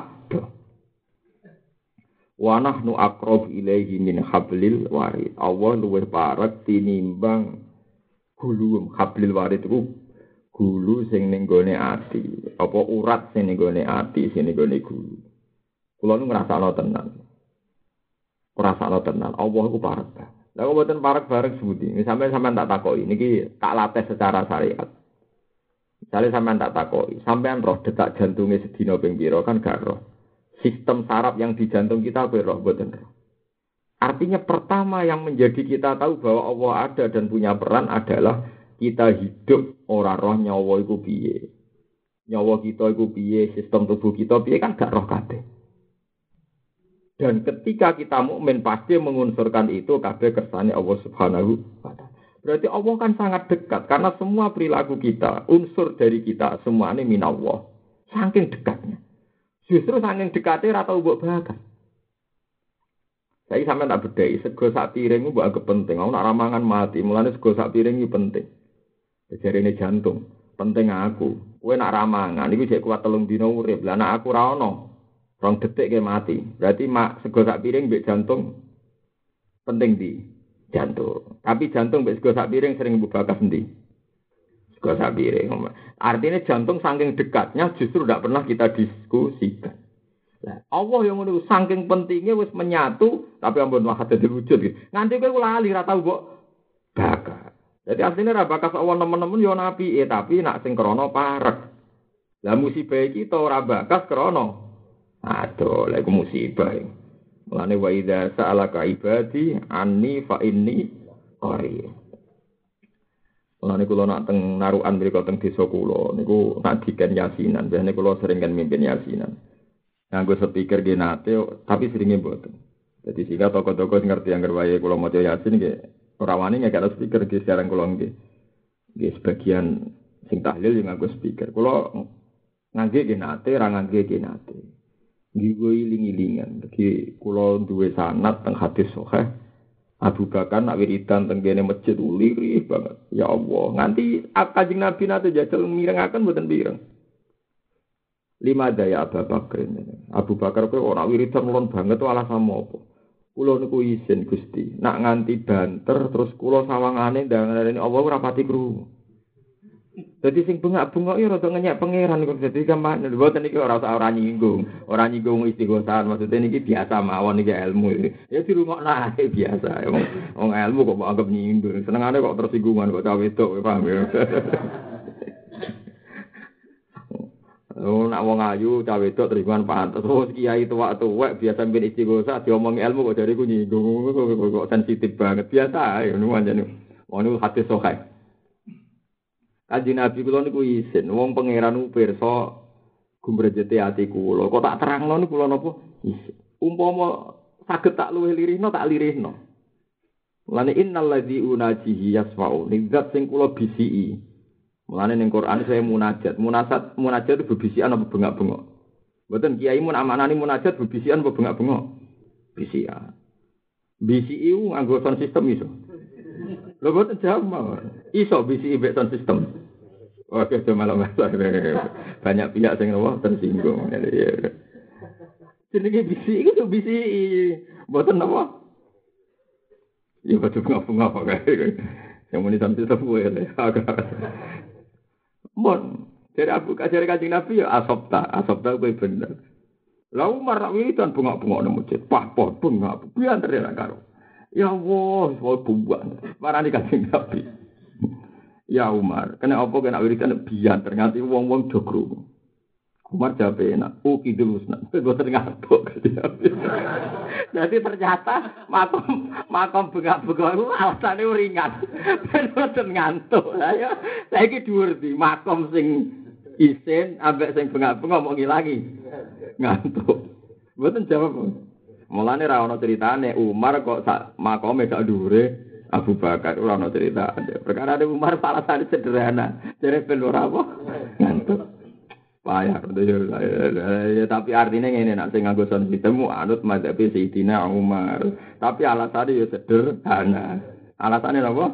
Wa nahnu aqrab ilaihi min hablil warid. Allah luwih parek tinimbang gulu hablil warid itu gulu sing ning gone ati. Apa urat sing ning gone ati sing ning gone gulu. Kula nu ngrasakno tenan. Ngrasakno tenan. Allah ku parek Lah kok mboten parek bareng sebuti. Misalnya sampean tak takoki niki tak latih secara syariat. Misalnya sampean tak takoki, sampean roh detak jantungnya sedina ping kan gak roh sistem saraf yang di jantung kita beroh boten Artinya pertama yang menjadi kita tahu bahwa Allah ada dan punya peran adalah kita hidup ora roh nyawa iku piye. Nyawa kita iku piye, sistem tubuh kita piye kan gak roh kabeh. Dan ketika kita mukmin pasti mengunsurkan itu kabeh kersane Allah Subhanahu wa taala. Berarti Allah kan sangat dekat karena semua perilaku kita, unsur dari kita semuanya minallah. Saking dekatnya. Justru saking dekatnya rata ubuk bakar. Saya sampai tak bedai, sego sak piring itu agak penting. Aku nak ramangan mati, mulanya sego sak piring itu penting. Jadi ini jantung, penting aku. Kue nak ramangan, itu jadi kuat telung dino urip. Lah nak aku rano, rong detik ke mati. Berarti mak sego sak piring bek jantung penting di jantung. Tapi jantung bek sego sak piring sering ibu bakas sendiri. Sak piring. Artinya jantung saking dekatnya justru tidak pernah kita diskusikan. Nah, Allah yang menurut saking pentingnya wis menyatu, tapi ampun wah ada diwujud. Gitu. Nanti kowe lali ra tau mbok bakar. Jadi aslinya ra bakas Allah nemen-nemen yo nabi, eh tapi nak sing krana parek. Lah musibah kita ora bakas krana aduh, lha musibah. Mulane wa idza sa'alaka ibadi anni fa inni qarib. Mulane kula nak teng narukan mriku teng desa kula niku nak diken yasinan. Biasane kula sering kan mimpin yasinan. Nganggo speaker nggih nate tapi seringe mboten. Jadi sehingga toko-toko ngerti yang gerwaye kula maca yasin nggih ora wani ngekek speaker nggih sekarang kula nggih. Nggih sebagian sing tahlil yang nganggo speaker. Kula ngangge nggih nate, ra ngangge nggih nate. Nggih iling-ilingan. Jadi kula duwe sanat teng hadis sahih Abu Bakar nak wiridan tenggene masjid lirih banget. Ya Allah, nganti kanjeng Nabi nate jajal mirengaken mboten pireng. Lima daya Abu Bakar. Abu Bakar kok ora wiridan mulon banget alasan apa? Kulo niku izin Gusti. Nak nganti banter terus kulo sawangane ndangane Allah ora pati krungu. Dadi sing bengak-bengok ya rada ngenyek pangeran kok dadi gampang. Mboten iki ora usah ora nyinggung. Ora nyinggung istighosan maksudnya niki biasa mawon iki ilmu. Ya dirungokno ae biasa. Wong ilmu kok anggap nyinggung. Senengane kok tersinggungan kok cawe wedok paham ya. Oh, nak wong ayu cawe wedok teriman pantes. Oh, kiai tuwak-tuwek biasa mbek istighosa diomong ilmu kok dari ku nyinggung kok sensitif banget. Biasa ya ngono anjene. Ngono hati sokai. Kanjeng Nabi kula niku isin, wong pangeran ku pirsa gumrejete ati kula. Kok tak terangno niku kula napa? Isin. Umpama saged tak luwih lirihno tak lirihno. Mulane innal ladzi unajihi yasma'u. Nizat sing kula bisiki. Mulane ning Quran saya munajat. Munasat munajat itu bebisian apa bengak-bengok. Mboten kiai mun amanani munajat bebisian apa bengak-bengok. Bisian. BCI nganggo sound system iso. Lho boten jawab mawon. Iso BCI mbek sound system. Oke, itu malah. Banyak pihak yang ngomong tersinggung. Jenenge BCI itu BCI. Boten apa? Ya betul ngapa-ngapa kayak. Yang sound system gue ya. Mon, dari Abu Kajar Kanjeng Nabi ya asopta, asopta gue bener. Lalu marah wiridan bunga-bunga nang masjid, pahpon bunga, biar terima karo. Ya Allah, mau buat, marah nih Kanjeng Nabi. Ya Umar, kena apa kena wiridan biar ternyata wong-wong jogro. Umar jawab enak, oh kidul usna, gue terngantuk. Jadi ternyata makom makom bengak-bengak itu alasannya ringan, gue ngantuk. Saya ki dhuwur di makom sing isin, ambek sing bengak-bengak mau ngilangi ngantuk. Buatan jawab. Mulane ra ono ceritane Umar kok sak makome sak dhuwure Abu Bakar ora ono cerita. Perkara Umar alasannya sederhana. Jadi ora apa? Ngantuk. payah ya, tapi artinya ini nak sing nganggo son ditemu anut madzhab Sayyidina Umar tapi alasannya ya sederhana alasannya apa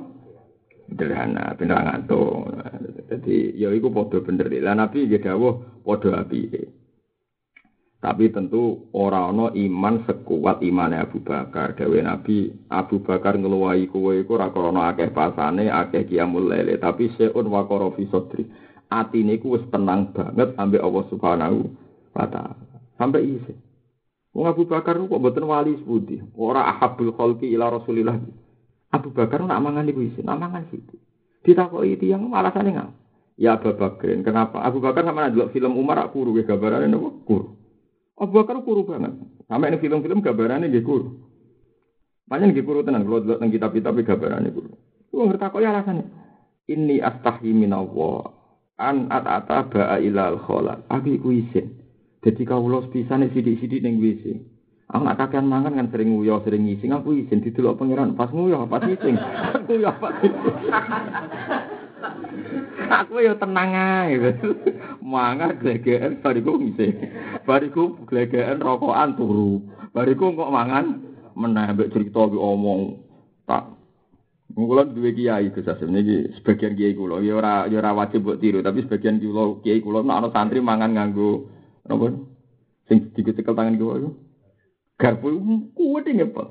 sederhana bener ngantuk jadi ya iku padha bener lah nabi ya dawuh padha apike tapi tentu ora ana iman sekuat imane Abu Bakar dawe Nabi Abu Bakar ngeluwahi kowe iku ora krana akeh pasane akeh kiamul lele tapi seun wa fi sadri atine ku wis tenang banget ambek Allah Subhanahu wa taala. Sampai isi. Wong Abu Bakar kok mboten wali sepundi. Ora ahabul khalqi ila Rasulillah. Abu Bakar nak mangan iku isi, nak mangan situ. Ditakoki tiyang alasane ngapa? Ya Abu Bakar, kenapa? Abu Bakar sama ndelok film Umar aku kuru gambarane nopo? Kuru. Abu Bakar kuru banget. Sampai ini film-film gambarane nggih kuru. Banyak nggih kuru tenan kalau teng kitab-kitab gambarane kuru. Ku ngerti kok alasane. Ini astahi minallah an at ata ba'a ilal khola. Abi ku isin. Jadi kawula pisane sithik-sithik ning WC. Aku nak kakean mangan kan sering nguyo, sering ngising. Aku izin didelok pangeran pas nguyo, pas ngising. nguyo pas Aku ya tenang ae. Mangan glegeken bariku ngising. Bariku glegeken rokokan turu. Bariku kok mangan meneh mbek cerita omong. Tak Kula duwe kiai Gus Asim niki sebagian kiai kula ya ora ya ora wajib mbok tiru tapi sebagian kula kiai kula nek ana santri mangan nganggo napa sing diketekel tangan kula iku garpu kuwet ngepel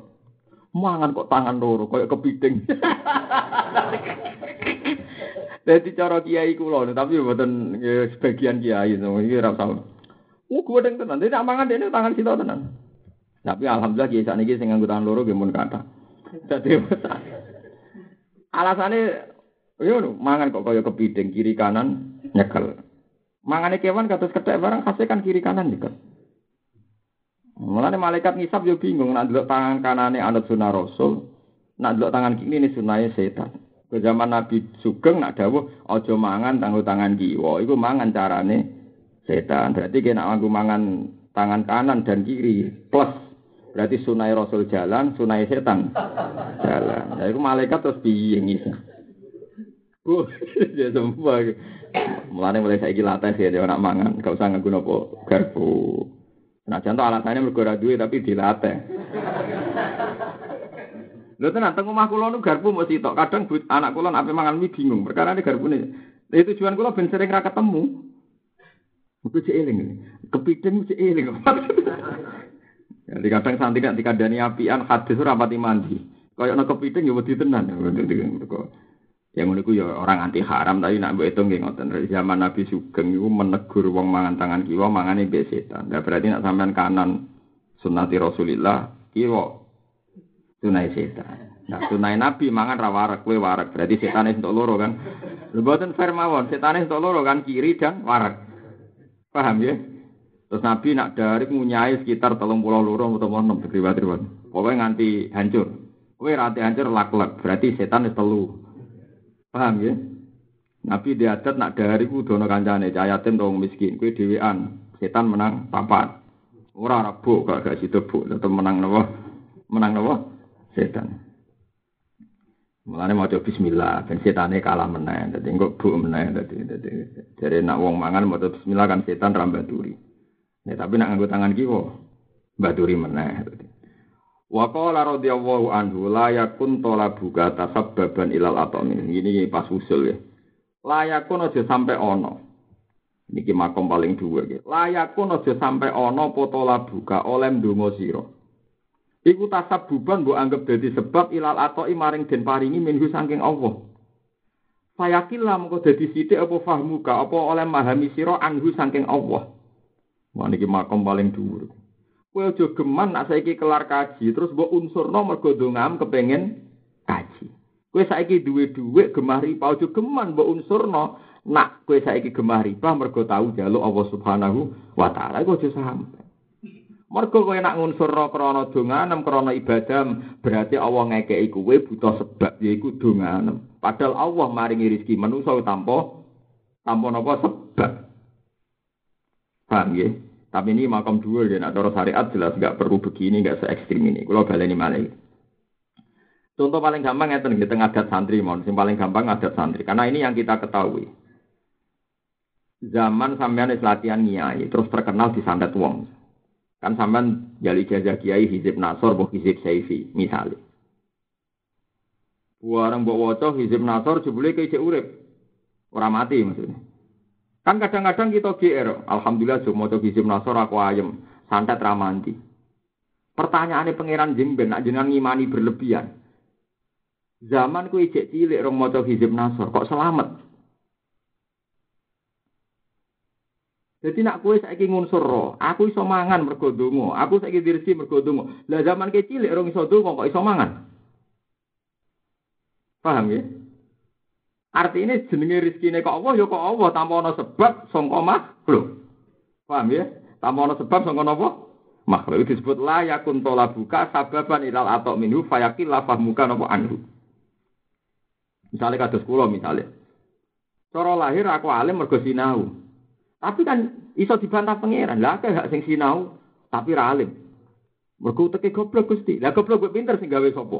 mangan kok tangan loro koyo kepiting Dadi cara kiai kula tapi ya, sebagian kiai iki ora usah Oh, gue tenan. Dia mangan dia tangan situ tenan. Tapi alhamdulillah kiai sakniki sing nganggo tangan loro nggih mun kata. Dadi Alasane yo mangan kok kaya kepiting kiri kanan nyekel. Mangane kewan kados kethek barang khasnya kan kiri kanan nyekel. Mulane malaikat ngisap yo bingung nak delok tangan kanane anut sunah rasul, nak delok tangan kiri ini sunahe setan. Ke zaman Nabi Sugeng nak dawuh aja mangan tanggo tangan kiwa, iku mangan carane setan. Berarti kena nganggo mangan tangan kanan dan kiri plus Berarti sunai Rasul jalan, sunai setan jalan. Nah, itu malaikat terus piye ngisi. Uh, ya semua. Mulane mulai gila tes ya, dia nak mangan, gak usah nganggo nopo garpu. Nah, contoh alasannya mergo duwe tapi dilatih. Lho tenan teng omah kula nu garpu mesti tok. Kadang anak kula ape mangan mie bingung. Perkara ini garpu ini. Itu tujuan kula ben sering ra ketemu. Iku cek eling. Kepiting cek eling. Jadi kadang santri nek dikandani apian hadis ora pati mandi. Kaya ana kepiting ya wedi tenan. Yang ngono ya orang anti haram tapi nak mbok hitung nggih ngoten. Zaman Nabi Sugeng iku menegur wong mangan tangan kiwa mangane mbek setan. Nah, berarti nak sampean kanan sunnati Rasulillah kiwa tunai setan. Nah, tunai Nabi mangan ra warak, kowe warak. Berarti setan entuk loro kan. Lha mboten fair mawon, setan entuk loro kan kiri dan warak. Paham ya? Terus Nabi nak dari ngunyai sekitar telung pulau loro atau enam riwayat-riwayat. Pokoknya nganti hancur. Kowe rati hancur lak-lak, berarti setan itu telu. Paham ya? Nabi diadat nak dari ku dono kancane cayatin dong miskin, kue dewean, setan menang papat. Ora bu, gak gak situ bu, tetep menang nopo, menang nopo, setan. Mulane mau bismillah, ben setane kalah menang, dadi engko bu menang, dadi dadi jadi nak wong mangan mau bismillah kan setan rambaturi. Ya tapi nak nganggo tangan kiwa, baturi. Dadi. Wa qala radhiyallahu anhu la yakun talabuka tasabbaban ilal atomi. Ini pas usul ya. La yakun aja sampai ono. Niki makom paling dua gitu. La yakun aja sampai ono potola buka oleh ndonga sira. Iku tasabbuban mbok anggap dadi sebab ilal atoi maring den paringi minhu saking Allah. Fayakillah mengko dadi sithik apa fahmuka apa oleh mahami sira anhu saking Allah. Wah niki makom paling dhuwur. Kowe aja geman nak saiki kelar kaji terus mbok unsurno mergo dongam kepengin kaji. Kowe saiki duwe dhuwit gemah riba aja geman mbok unsurno nak kowe saiki gemah riba mergo tau jaluk Allah Subhanahu wa taala iku aja sampe. Mergo kowe nak ngunsurno krana donganem krana ibadah berarti Allah ngekeki kowe butuh sebab yaiku donganem. Padahal Allah maringi rezeki manusa tanpa tanpa napa sebab. Paham ya? Tapi ini makam dua ya, nak cara syariat jelas nggak perlu begini, nggak se ekstrim ini. Kalau baleni malah. Contoh paling gampang ya di tengah adat santri, mohon. Yang paling gampang adat santri. Karena ini yang kita ketahui. Zaman sampean latihan nyai, terus terkenal di santet wong. Kan sampean jali jajah kiai hizib nasor, boh hizib saifi, misalnya. Buarang bawa wocok hizib nasor, jebule kayak urip. Orang mati maksudnya. Kan kadang-kadang kita GR, Alhamdulillah cuma coba hizib nasor aku ayem, santet ramanti. Pertanyaannya pangeran jengben, nak jenengan ngimani berlebihan. Zaman ku ijek cilik rong maca hizib nasor, kok selamat? Jadi nak kue saiki ngunsur roh, aku iso mangan mergo donga, aku saiki dirisi mergo donga. Lah zaman ke cilik rong iso donga kok iso mangan? Paham ya? Artinya jenenge rezekine kok Allah ya kok Allah tanpa ana sebab sangka makhluk. Paham ya? Tanpa ana sebab sangka napa? Makhluk disebut la yakun buka sababan ilal atau minhu fayakil la fahmuka napa anhu. Misalnya kados kula misalnya. Cara lahir aku alim mergo sinau. Tapi kan iso dibantah pangeran. Lah akeh gak sing sinau tapi ra alim. Mergo teke goblok Gusti. Lah goblok pinter sing gawe sapa?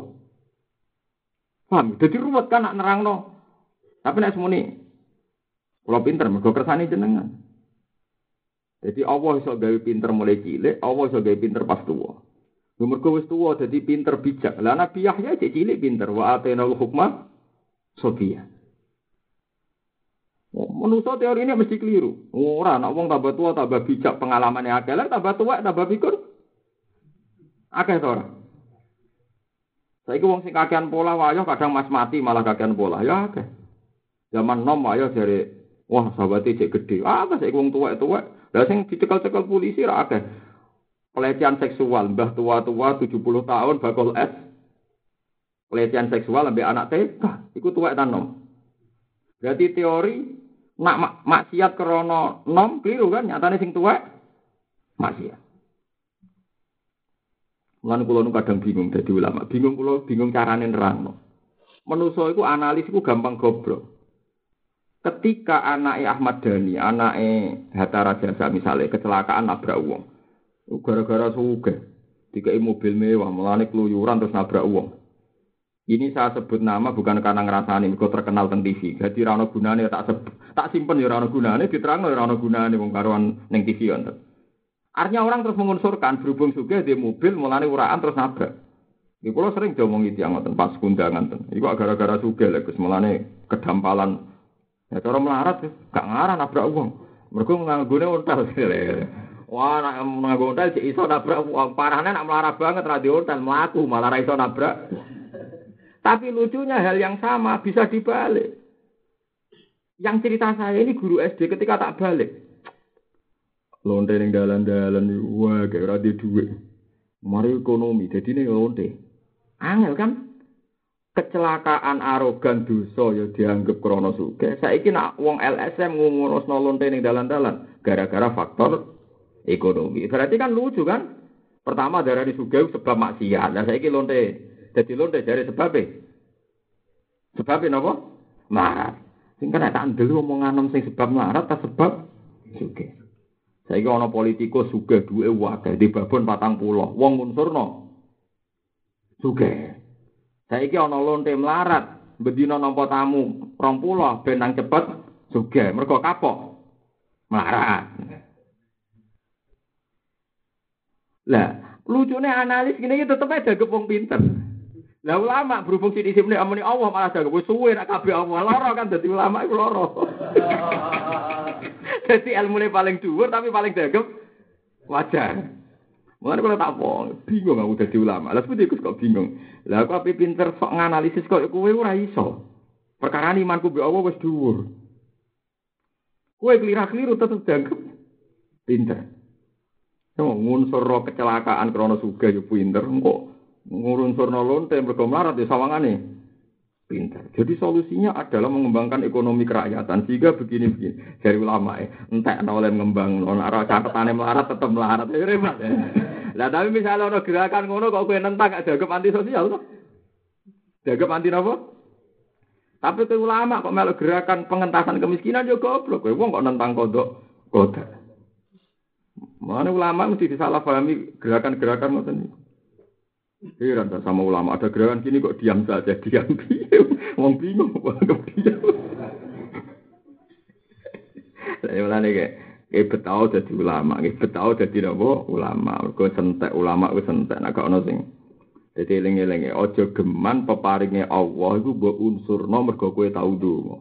Paham? Dadi ruwet kan nak nerangno tapi nek semuni kalau pinter mergo kersane jenengan. Jadi Allah iso gawe pinter mulai cilik, Allah iso gawe pinter pas tuwa. Mergo wis tuwa dadi pinter bijak. Lah Nabi Yahya cek cilik pinter wa atena hukma sofiya. Menurut teori ini mesti keliru. Ora, nak wong tambah tua tambah bijak pengalamannya akeh, tambah tua tambah pikir. Akeh to ora? Saiki wong sing kakean pola wayo kadang mas mati malah kakean pola. Ya akeh. Zaman nom ayo dari wah sahabatnya cek gede. Ah, apa sih wong tua-tua? Lah sing dicekel-cekel polisi ra akeh. Pelecehan seksual, mbah tua-tua 70 tahun bakal es. Pelecehan seksual lebih anak TK, iku tua nom. Berarti teori nak mak maksiat krono nom keliru kan nyatane sing tua maksiat. Mulane kula nu kadang bingung dadi ulama, bingung kula bingung carane nerangno. Menusa iku analis iku gampang goblok. Ketika anaknya Ahmad Dhani, anaknya Hatta Rajasa misalnya, kecelakaan nabrak uang. Gara-gara suge, dikai mobil mewah, melani keluyuran terus nabrak uang. Ini saya sebut nama bukan karena ngerasani, kok terkenal tentang TV. Jadi rano gunane tak sebut, tak simpen ya rano gunane, diterang ya rano gunane wong karuan neng TV untuk. Artinya orang terus mengunsurkan berhubung suge di mobil mulane uraan terus nabrak. Iku kalau sering diomongi tiang ngoten pas kundangan ten. Iku gara-gara suge lek mulane kedampalan Ya cara melarat gak ngarah nabrak uang. Mergo nganggone ontel. Wah, nak nganggo ontel cek iso nabrak wong parahnya nak melarat banget ra di ontel mlaku malah iso nabrak. Tapi lucunya hal yang sama bisa dibalik. Yang cerita saya ini guru SD ketika tak balik. Lonte ning dalan-dalan wah kayak ora duit. Mari ekonomi, jadi ini lonte. Angel kan? Kecelakaan arogan dosa ya dianggap krono suge. Saiki nak wong LSM ngurusno lonte ning dalan-dalan gara-gara faktor ekonomi. Berarti kan lucu kan? Pertama darah di suge sebab maksiat. Nah saiki lonte. Jadi lonte dari sebabnya. Sebabnya napa? Marat. Sing kena tak ndelu omongan sing sebab marat ta sebab suge. Saiki ana politikus sugih duwe wae di babon patang pulau. Wong unsurno sugih. Saiki ana lonte melarat, bedina nampa tamu rong pulau ben nang cepet sugih. Mergo kapok melarat. Lah, lucunya analis gini tetep aja gepung pinter. Lah ulama berhubung sini sini amuni Allah malah jago suwe nak kabeh Allah loro kan jadi ulama itu loro. Jadi ilmu paling dhuwur tapi paling dagem wajar. Mulane kalau tak apa, bingung aku dadi ulama. Lah iku kok bingung. Lah aku ape pinter sok nganalisis kok kowe ora iso. Perkara imanku be Allah wis dhuwur. Kowe keliru-keliru tetep dagem pinter. Yo ngunsur kecelakaan krana sugih yo pinter kok ngurunsurno lonte mergo mlarat ya sawangane pintar. Jadi solusinya adalah mengembangkan ekonomi kerakyatan sehingga begini-begini. Dari ulama ya, entah oleh mengembang, non arah catatannya melarat tetap melarat ya repot. Ya. Lah tapi misalnya ono gerakan ngono kok kue nentang gak jaga anti sosial tuh. Jaga anti apa? Tapi ke ulama kok melu gerakan pengentasan kemiskinan juga goblok. Kowe wong kok nentang kodok kodok. Mana ulama mesti disalahpahami gerakan-gerakan macam ini. Heran sama ulama ada gerakan gini kok diam saja diam diam. Wong bingung kok diam. Saya mulane kayak kayak betau jadi ulama, kayak betau jadi nopo ulama. Kau sentek ulama, kau sentek. Nah kau sing jadi eling-eling ojo geman peparingnya Allah itu buat unsur nomor kau kue tahu dulu.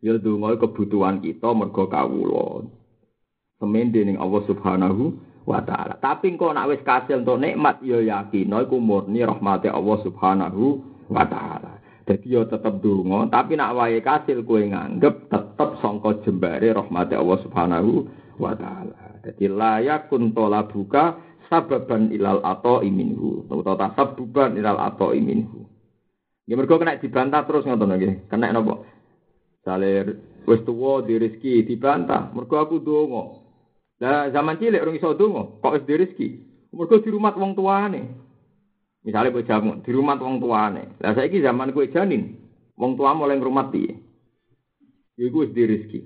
Ya dulu kebutuhan kita mergo kawula. Semen dening Allah Subhanahu wa taala. Tapi engko nak wis kasil untuk nikmat ya yakin iku murni rahmate Allah Subhanahu wa taala. Dadi yo tetep donga, tapi nak wae kasil kowe nganggep tetep sangka jembare rahmate Allah Subhanahu wa taala. Dadi layak kuntola buka sababan ilal ato iminhu. Utawa tasabbuban ilal ato iminhu. Ya mergo kena dibantah terus ngoten nggih. Kena napa? Salir wis tuwa di rezeki dibantah. Mergo aku donga. Lah zaman cilik orang iso donga, kok wis di rezeki. Mergo di rumah wong tuane. Misalnya kowe jamu di rumah wong tuane. Lah saiki zaman kowe janin, wong tua mulai ngrumat piye? Iku wis rezeki.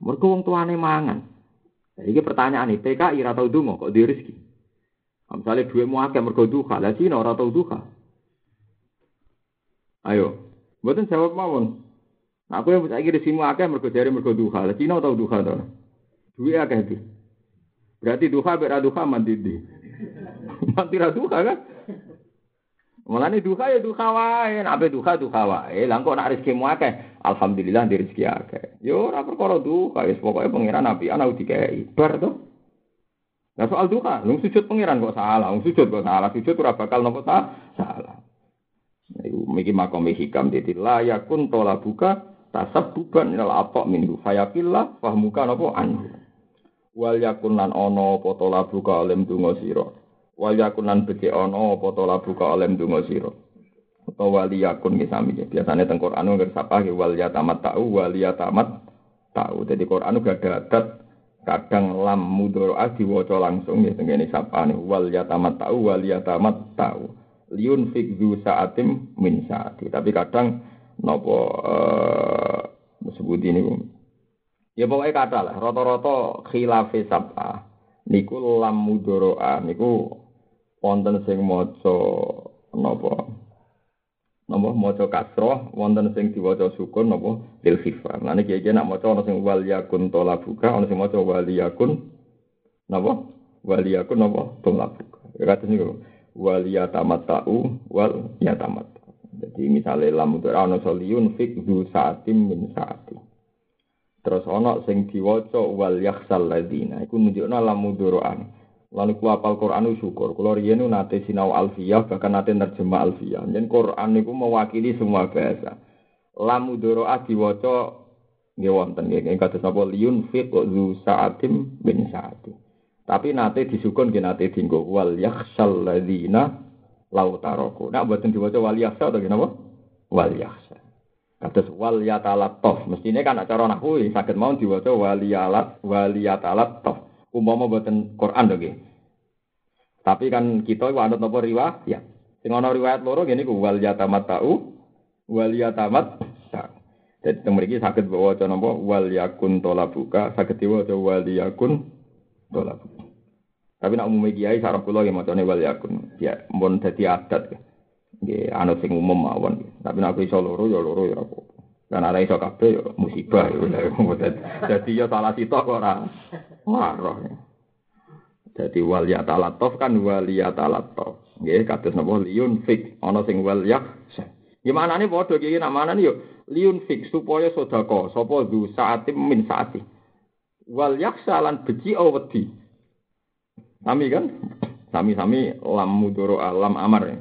Mergo wong tuane mangan. Lah pertanyaan iki, PKI ora tau donga kok di rezeki. Misalnya duitmu akeh mergo duka, lah Cina ora tau duka. Ayo, mboten jawab mawon. Nah, aku yang saiki rezekimu akeh mergo jare mergo duha. Lah Cina tau duha to. Duwe akeh iki. Berarti duha ra duha mandi di. Ra duha kan? Mulane duha ya duha wae, nek duha duha wae. Lah kok nek rezeki akeh, alhamdulillah di rezeki akeh. Yo ora perkara duha, wis pokoke pangeran api ana dikei. Bar to. Nah soal duha, lu sujud pangeran kok salah, lu sujud kok salah, sujud ora bakal nopo? Salah. Iku miki makom hikam dadi layakun tola buka tasabbuban ilal atok minhu fayakillah fahmuka nopo anhu wal yakun lan ana apa to labu ka alim donga sira? Wal yakun lan becik ana apa to labu ka alim donga sira? Utawa wali yakun ki sami biasane teng Quran nggih sapa ki wal yatamat tau wal yatamat tau. Dadi Quran gak ada kadang lam mudhara diwaca langsung ya tengene sapane. Wal yatamat tau wal yatamat tau. Liun fikdu saatim min saati. Tapi kadang nopo eh disebut ini Ya pokoknya kata lah, rata-rata khilafe sab'a. Niku lam mudoro'a, niku wonten sing maca napa? Napa maca kasroh, wonten sing diwaca sukun napa bil khifah. Lan iki iki nak maca ana sing wal yakun talabuka, ana sing maca wal yakun napa? Napa? Talabuka. Ya kata niku wal yatamatau wal yatamat. Jadi misalnya lam mudoro'a ana soliyun fik saatim min saatim. Terus ana sing diwaca wal yakhsal ladina. Iku nunjukna lamu duroan. Lalu ku apal Quran syukur. Kulo riyen nate sinau alfiyah bahkan nate nerjemah alfiyah. Jen Quran niku mewakili semua bahasa. Lamu duroa diwaca nggih wonten nggih kados napa liyun fit zu saatim bin saati. Tapi nate disukun nggih nate dinggo wal yakhsal ladina lau taroku. Nak buatin diwaca wal yakhsa atau napa? Wal yakhsa. Kados wal yatalattaf. Mestine kan cara nahwu saged mau diwaca wal yalat wal yatalattaf. Umpama boten Quran to nggih. Tapi kan kita iku anut napa riwayat? Ya. Sing ana riwayat loro ngene iku wal yatamatau wal yatamat. Jadi teng mriki saged waca napa wal yakun tolabuka saged diwaca wal yakun. Tapi nak umum kiai sarap kula nggih macane wal yakun. Ya mun dadi adat. Nggih anut sing umum mawon. Tapi nek iso loro ya loro ya apa. Kan ana iso kabeh ya musibah ya. Dadi ya salah sitok ora. Waroh. Dadi wal ya kan wal ya talatof. Nggih kados napa liun fik ana sing wal. Gimana nih bodoh gini nak mana nih yo liun fik supaya sodako sopo du saatim min saati wal yaksa lan beci awedi Sami kan? Sami-sami lam mudoro alam amar. Ya.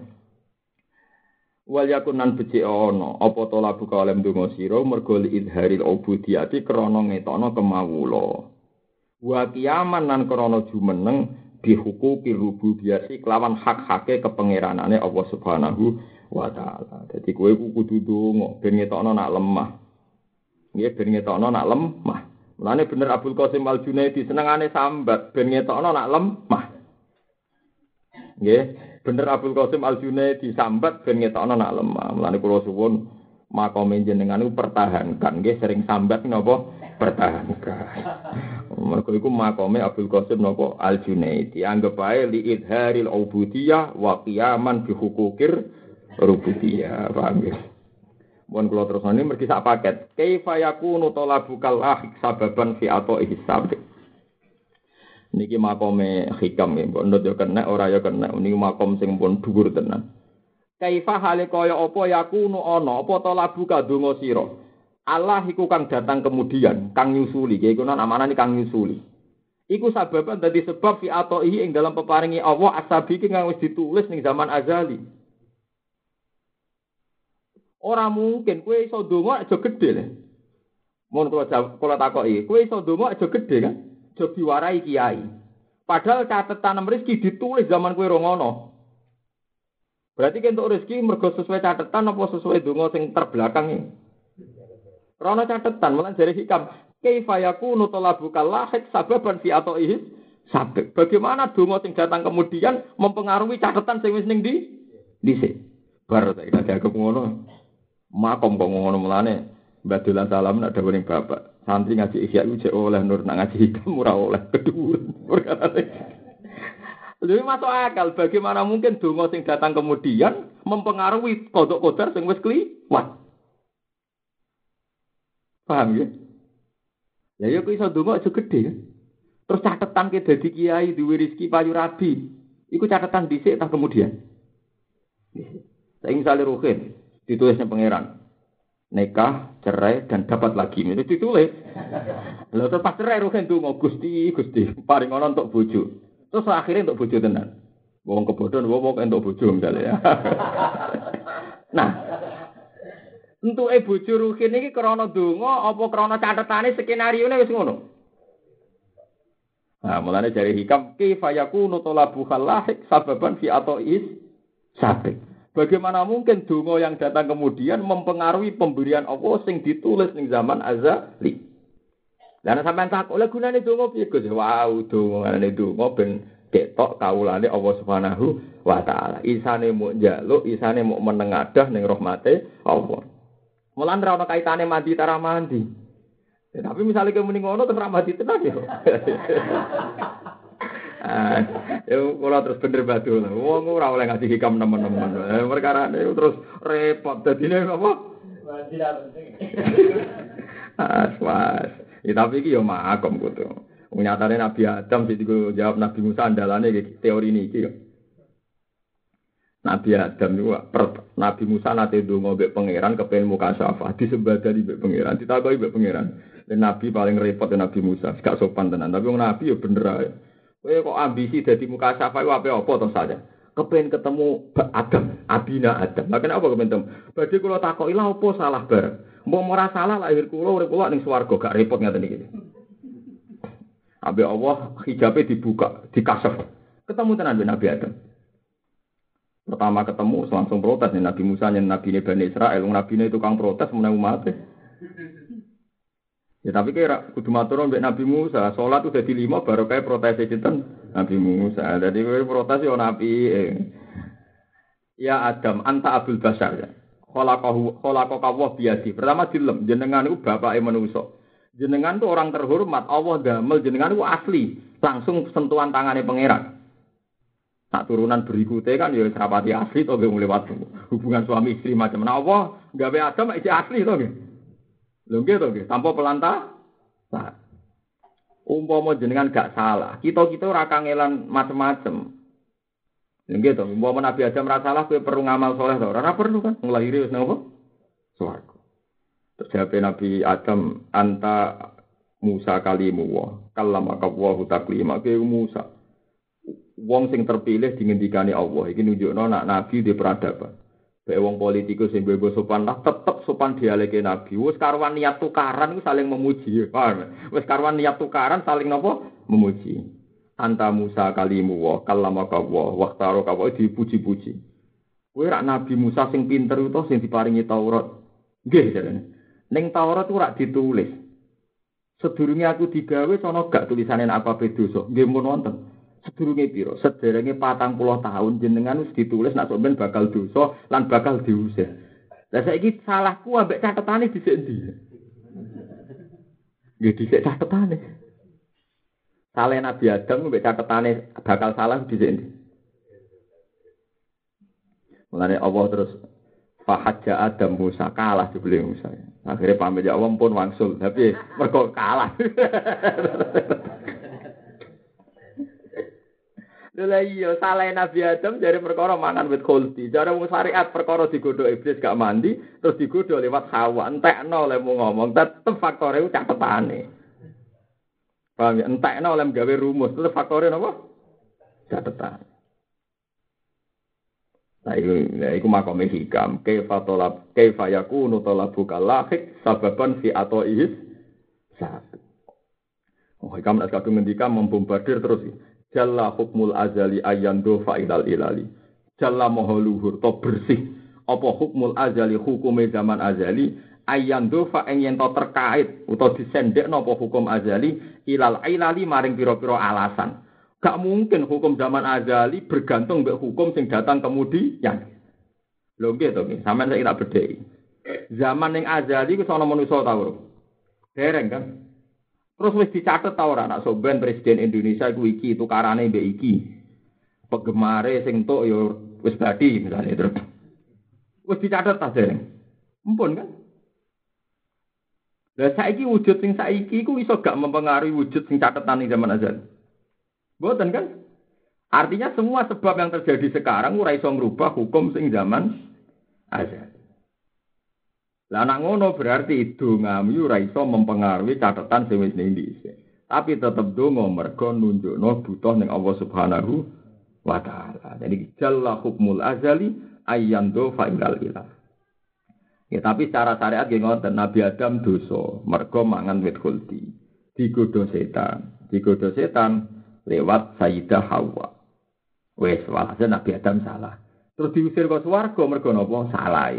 Wal yakunan becik ana apa to labu ka oleh ndonga sira mergo idharil ubudiyati krana ngetono kemawula. Wa kiaman nan krana jumeneng bihukuki rububiyati kelawan hak-hake kepengeranane Allah Subhanahu wa taala. Dadi kowe kudu ndonga ben ngetokno nak lemah. Nggih ben ngetokno nak lemah. Mulane bener Abdul Qasim Al Junaidi senengane sambat ben ngetokno nak lemah. Nggih, bener Abdul Qasim Al Junaidi sambat ben ngetokno nak lemah. Mulane kula suwun makome jenengan niku pertahankan nggih sering sambat napa pertahankan. Mergo iku makome Abdul Qasim napa Al Junaidi anggap ae li idharil ubudiyah wa qiyaman bi hukukir rububiyah. Paham ya? Mohon kalau terus ini mergi sak paket. Kaifa yakunu talabukal ahik sababan fi ato ihsab. Niki makome hikam ya, mbok ndot yo kena ora yo kena. Niki makom sing pun dhuwur tenan. Kaifa hale kaya apa yakunu ana apa talabuka donga sira. Allah iku kang datang kemudian, kang nyusuli. Iku nang amanane kang nyusuli. Iku sababan dadi sebab fi ato ing dalam peparingi Allah asabi ki kang wis ditulis ning zaman azali. Ora mungkin kowe iso donga aja gedhe lho. Mun kula kula takoki, kowe iso donga aja gedhe kan? Aja diwarai kiai. Padahal catatan rezeki ditulis zaman kowe ora ngono. Berarti untuk rezeki mergo sesuai catatan apa sesuai donga sing terbelakang iki. Rono catatan malah dari hikam. Kaifa yakunu talabuka lahik sababan fi atoihi sabab. Bagaimana donga sing datang kemudian mempengaruhi catatan sing wis ning di dhisik. Bar tak ada ngono. makom kok ngono mulane Mbak Dolan salam nak dawuh bapak. Santri ngaji ihya iku oleh nur nak ngaji hikam ora oleh keduren. Lebih masuk akal bagaimana mungkin donga sing datang kemudian mempengaruhi kodok kodar sing wis kliwat. Paham ya? Ya yo iso donga aja gede ya. Terus catatan ke dadi kiai duwe rezeki payu rabi. Iku catatan dhisik tak kemudian. Saya ingin ruhin, ditulisnya pangeran nikah cerai dan dapat lagi. Itu ditulis. Lalu terus pas cerai rugen tuh mau gusti gusti paling orang untuk bojo. Terus akhirnya untuk bojo tenan. Wong kebodohan wong untuk bojo misalnya ya. Nah untuk e bojo ini krono dungo apa krono catatane skenario ini wis ngono? Nah, mulanya dari hikam, kifayaku nutolabu halahik sababan fi atau is sabik. Bagaimana mungkin donga yang datang kemudian mempengaruhi pemberian Allah sing ditulis ning zaman azali. Dan sampean tak oleh gunane donga piye? Wow, dongane donga ben ketok kawulane Allah Subhanahu wa taala. Isane mau njaluk, isane mau menengadah ning rahmate Allah. Mulan ra ono kaitane mandi tara mandi. Ya, tapi misalnya kamu ngono terus ra mandi tenan ya. Ah, ya kula terus bener batu. Wong ora oleh ngasih hikam teman-teman. Eh, perkara ini terus repot dadine apa? Ah, was. Ya tapi iki yo makom kudu. Nyatane Nabi Adam sing jawab Nabi Musa andalane teori ini iki Nabi Adam itu Nabi Musa nate ndonga mbek pangeran kepen muka syafa disembadani mbek pangeran ditakoki mbek pangeran Dan Nabi paling repot dan Nabi Musa, gak sopan tenan. Tapi Nabi ya bener ae. Kowe kok ambisi dadi muka syafa iku apa-apa to saja. Kepen ketemu Adam, Abina Adam. Lah kenapa kepen ketemu? Badhe kula takoki lha apa salah bareng. Mbok ora salah lahir kula urip kula ning swarga gak repot ngaten iki. Abi Allah hijabe dibuka, dikasef. Ketemu tenan Nabi Adam. Pertama ketemu langsung protes nih Nabi Musa nih Nabi Bani Israel, Nabi ini tukang protes mengenai umat. Ya tapi kira kudu matur mbek Nabi Musa, salat udah di lima baru kayak protes sinten Nabi Musa. Jadi kowe protes yo Nabi. Eh. Ya Adam, anta Abdul Basar ya. Khalaqahu khalaqaka wa biadi. Pertama dilem jenengan itu bapake manusa. Jenengan itu orang terhormat, Allah damel jenengan itu asli, langsung sentuhan tangannya pangeran. Tak turunan berikutnya kan ya serapati asli toh gue lewat hubungan suami istri macam mana Allah gawe Adam itu asli toh Lho nggih to nggih, tanpa pelantah. Nah. Umpama jenengan gak salah, kita-kita ora kangelan macem-macem. Lho nggih to, umpama Nabi Adam ora salah kowe perlu ngamal soleh to, ora perlu kan nglahiri wis napa? Swarga. Terjawab Nabi Adam anta Musa kalimu wa kallama kawahu taklima ke Musa. Wong sing terpilih dingendikani Allah iki nunjukno nak nabi di peradaban. Baik wong politikus sing bebo sopan lah, tetep sopan dialeke Nabi. Wes karuan niat tukaran itu saling memuji. Paham? Wes karuan niat tukaran saling nopo? Memuji. Anta Musa kalimu wa kallama kawa waqtaro kawa dipuji-puji. Kowe rak Nabi Musa sing pinter itu sing diparingi Taurat. Nggih jarene. Ning Taurat ora ditulis. Sedurunge aku digawe sono gak tulisane apa dosa. Nggih mun wonten. Sedurunge piro? Sederenge patang puluh tahun jenengan wis ditulis nak sampean bakal dosa lan bakal diusir. Lah saiki salahku ambek catetane dhisik endi? Nggih dhisik catetane. Salah Nabi Adam ambek catetane bakal salah dhisik endi? Mulane Allah terus Fahadja Adam Musa kalah dibeli Musa. Akhirnya pamit ya Allah pun wangsul, tapi mereka kalah. Lha iya salah Nabi Adam dari perkara mangan wit khuldi. Cara wong syariat perkara digodho iblis gak mandi terus digodho lewat Hawa. Entekno oleh mau ngomong tetep faktore ku catetane. Paham ya? Entekno oleh gawe rumus tetep faktore napa? Catetan. Nah, iku, nah, iku makome hikam. Kaifa tolab, kaifa yakunu talabu kalahik sababan fi atau ihis sabit. Oh, hikam nak kadung ngendika membombardir terus. Jalla hukmul azali ayando fa'ilal ilali. Jalla moho luhur to bersih. Apa hukmul azali hukume zaman azali ayando fa ing yen terkait utawa disendekno apa hukum azali ilal ilali maring pira-pira alasan. Gak mungkin hukum zaman azali bergantung mbek hukum sing datang kemudian. Lho nggih to nggih, sampeyan saiki tak bedheki. Zaman ning azali ku ana manusa ta Dereng kan? Terus wis dicatet ta ora nak soben presiden Indonesia iku iki tukarane mbek iki. Pegemare sing entuk ya wis badi misalnya terus. Wis dicatet ta dereng. Mumpun kan? Lah saiki wujud sing saiki iku iso gak mempengaruhi wujud sing catetan ning zaman azal. Boten kan? Artinya semua sebab yang terjadi sekarang ora iso ngrubah hukum sing zaman azal. Lah anak ngono berarti dongamu ora iso mempengaruhi catatan sing wis ning Tapi tetep donga mergo nunjukno butuh ning Allah Subhanahu wa taala. Jadi jalla hukmul azali ayyando fa'ilal ilah. Ya tapi secara syariat nggih ngoten Nabi Adam dosa mergo mangan wit khuldi. Digodho setan. Digodho setan lewat Sayyidah Hawa. Wes walhasil Nabi Adam salah. Terus diusir ke swarga mergo napa? Salah.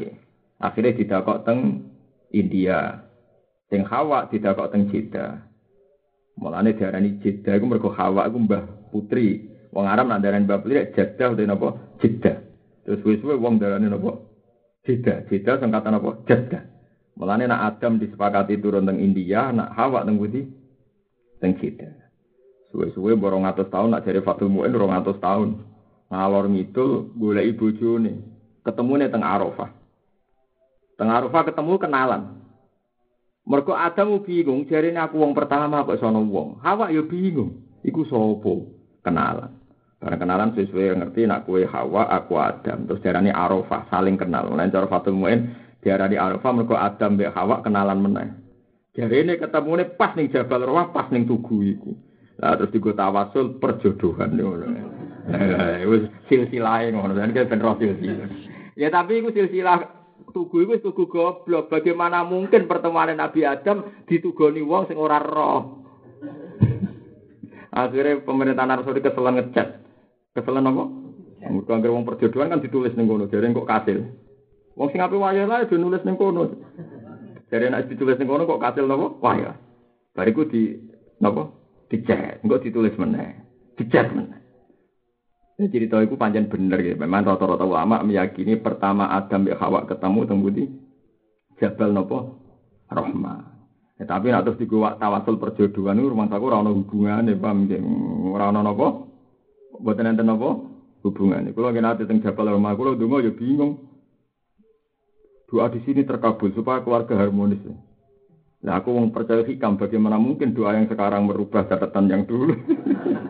Akhirnya didakok teng India. Sing Hawa didakok teng Jeddah. Mulane diarani Jeddah iku mergo Hawa iku mbah putri. Wong Arab nak darani mbah putri Jeddah utawa napa? Jeddah. Terus wis-wis wong darani napa? Jeddah. Jeddah singkatan apa? Jeddah. Mulane nak Adam disepakati turun teng India, nak Hawa teng pundi? Teng Jeddah. Suwe-suwe borong atus tahun nak jari Fatul Mu'in rong atus tahun. Ngalor ngidul golek bojone. Ketemune teng Arafah. Teng Arafah ketemu kenalan. Mergo Adam bingung, jarine aku wong pertama kok sono wong. Hawa ya bingung, iku sapa? Kenalan. Karena kenalan sesuai ngerti nak kue Hawa, aku Adam. Terus jarane Arafah saling kenal. Mulane cara Fatul Muin diarani Arafah mergo Adam mbek Hawa kenalan meneh. Jarene ketemune pas ning Jabal Rawah, pas ning Tugu iku. Lah terus digo tawasul perjodohan. Eh, Wis silsilahe ngono, kan ben roh silsilah. Ya tapi iku silsilah tugu iku tugu goblok. Bagaimana mungkin pertemuan Nabi Adam ditugoni wong sing ora roh? Akhirnya pemerintahan Arab keselan ngecat. Keselan apa? Mergo anggere wong perjodohan kan ditulis ning kono, jare kok kasil. Wong sing ape wayah lae do nulis ning kono. Jare nek ditulis ning kono kok kasil napa? Wayah. Bariku di napa? Dicek, engko ditulis meneh. Dicek meneh. Ya, cerita itu panjang bener ya. Memang rata-rata ulama meyakini pertama Adam dan Hawa ketemu temu di Jabal Nopo Rahma. Ya, tapi nak terus digawa tawasul perjodohan itu rumah aku rano hubungan ya paham ya. Rano nopo? Buat nanti nopo? Hubungan. Kalau nggak nanti teng Jabal Rahma, kalau dungo ya bingung. Doa di sini terkabul supaya keluarga harmonis. Nah aku mau percaya hikam bagaimana mungkin doa yang sekarang merubah catatan yang dulu.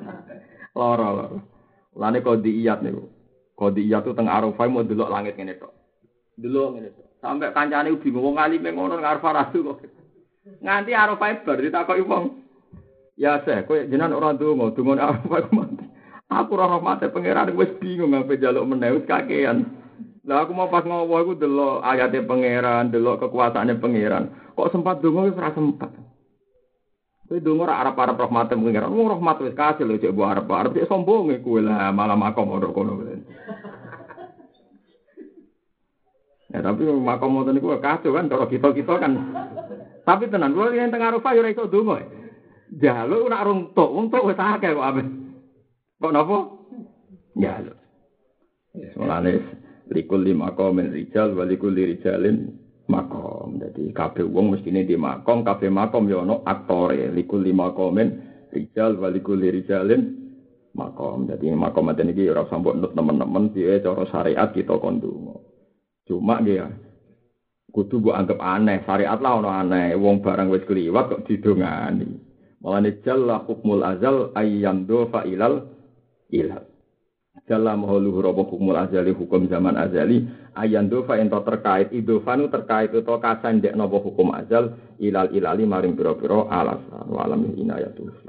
loro. Lane kodiyat niku. Kodiyat itu teng Arafah mau delok langit ngene tok. Delok ngene tok. Sampai kancane bingung wong alime ngono nang Arafah kok. Nganti Arafah bar ditakoki wong. Ya seh, kowe jenengan ora ndonga, donga Arafah ku mati. Aku ora rahmate pangeran wis bingung ngape jaluk meneh wis kakean. Lah aku mau pas ngowo iku delok ayate pangeran, delok kekuasaane pangeran. Kok sempat donga wis ora sempat. Kowe donga ora arep-arep rahmate pangeran. Wong rahmat wis kasih lho cek mbok arep-arep cek sombong kowe lah malah makom ora kono. Ya tapi makom ngoten niku kacau kan kalau kita-kita kan. Tapi tenan kulo yen teng Arafah yo ora iso donga. Jaluk ora rung tok, wong tok wis akeh kok ape. Kok napa? Jaluk. Ya mulane likul lima rijal walikul rijalin makom. Jadi kabeh wong mestine di makom, kabeh makom ya ono aktore. Likul lima komen rijal walikul rijalin makom. Jadi makom ada niki ora sampo nut teman-teman piye cara syariat kita kondungo. Cuma nggih ya kudu mbok anggap aneh, syariat lah ono aneh. Wong barang wis kliwat kok didongani. Mulane jalla hukmul azal ayyam do ilal ilal. Dalam hulu robo hukumul azali hukum zaman azali ayan dofa ento terkait idofanu terkait itu kasan dek nopo hukum azal ilal ilali maring piro piro alasan walam inayatuh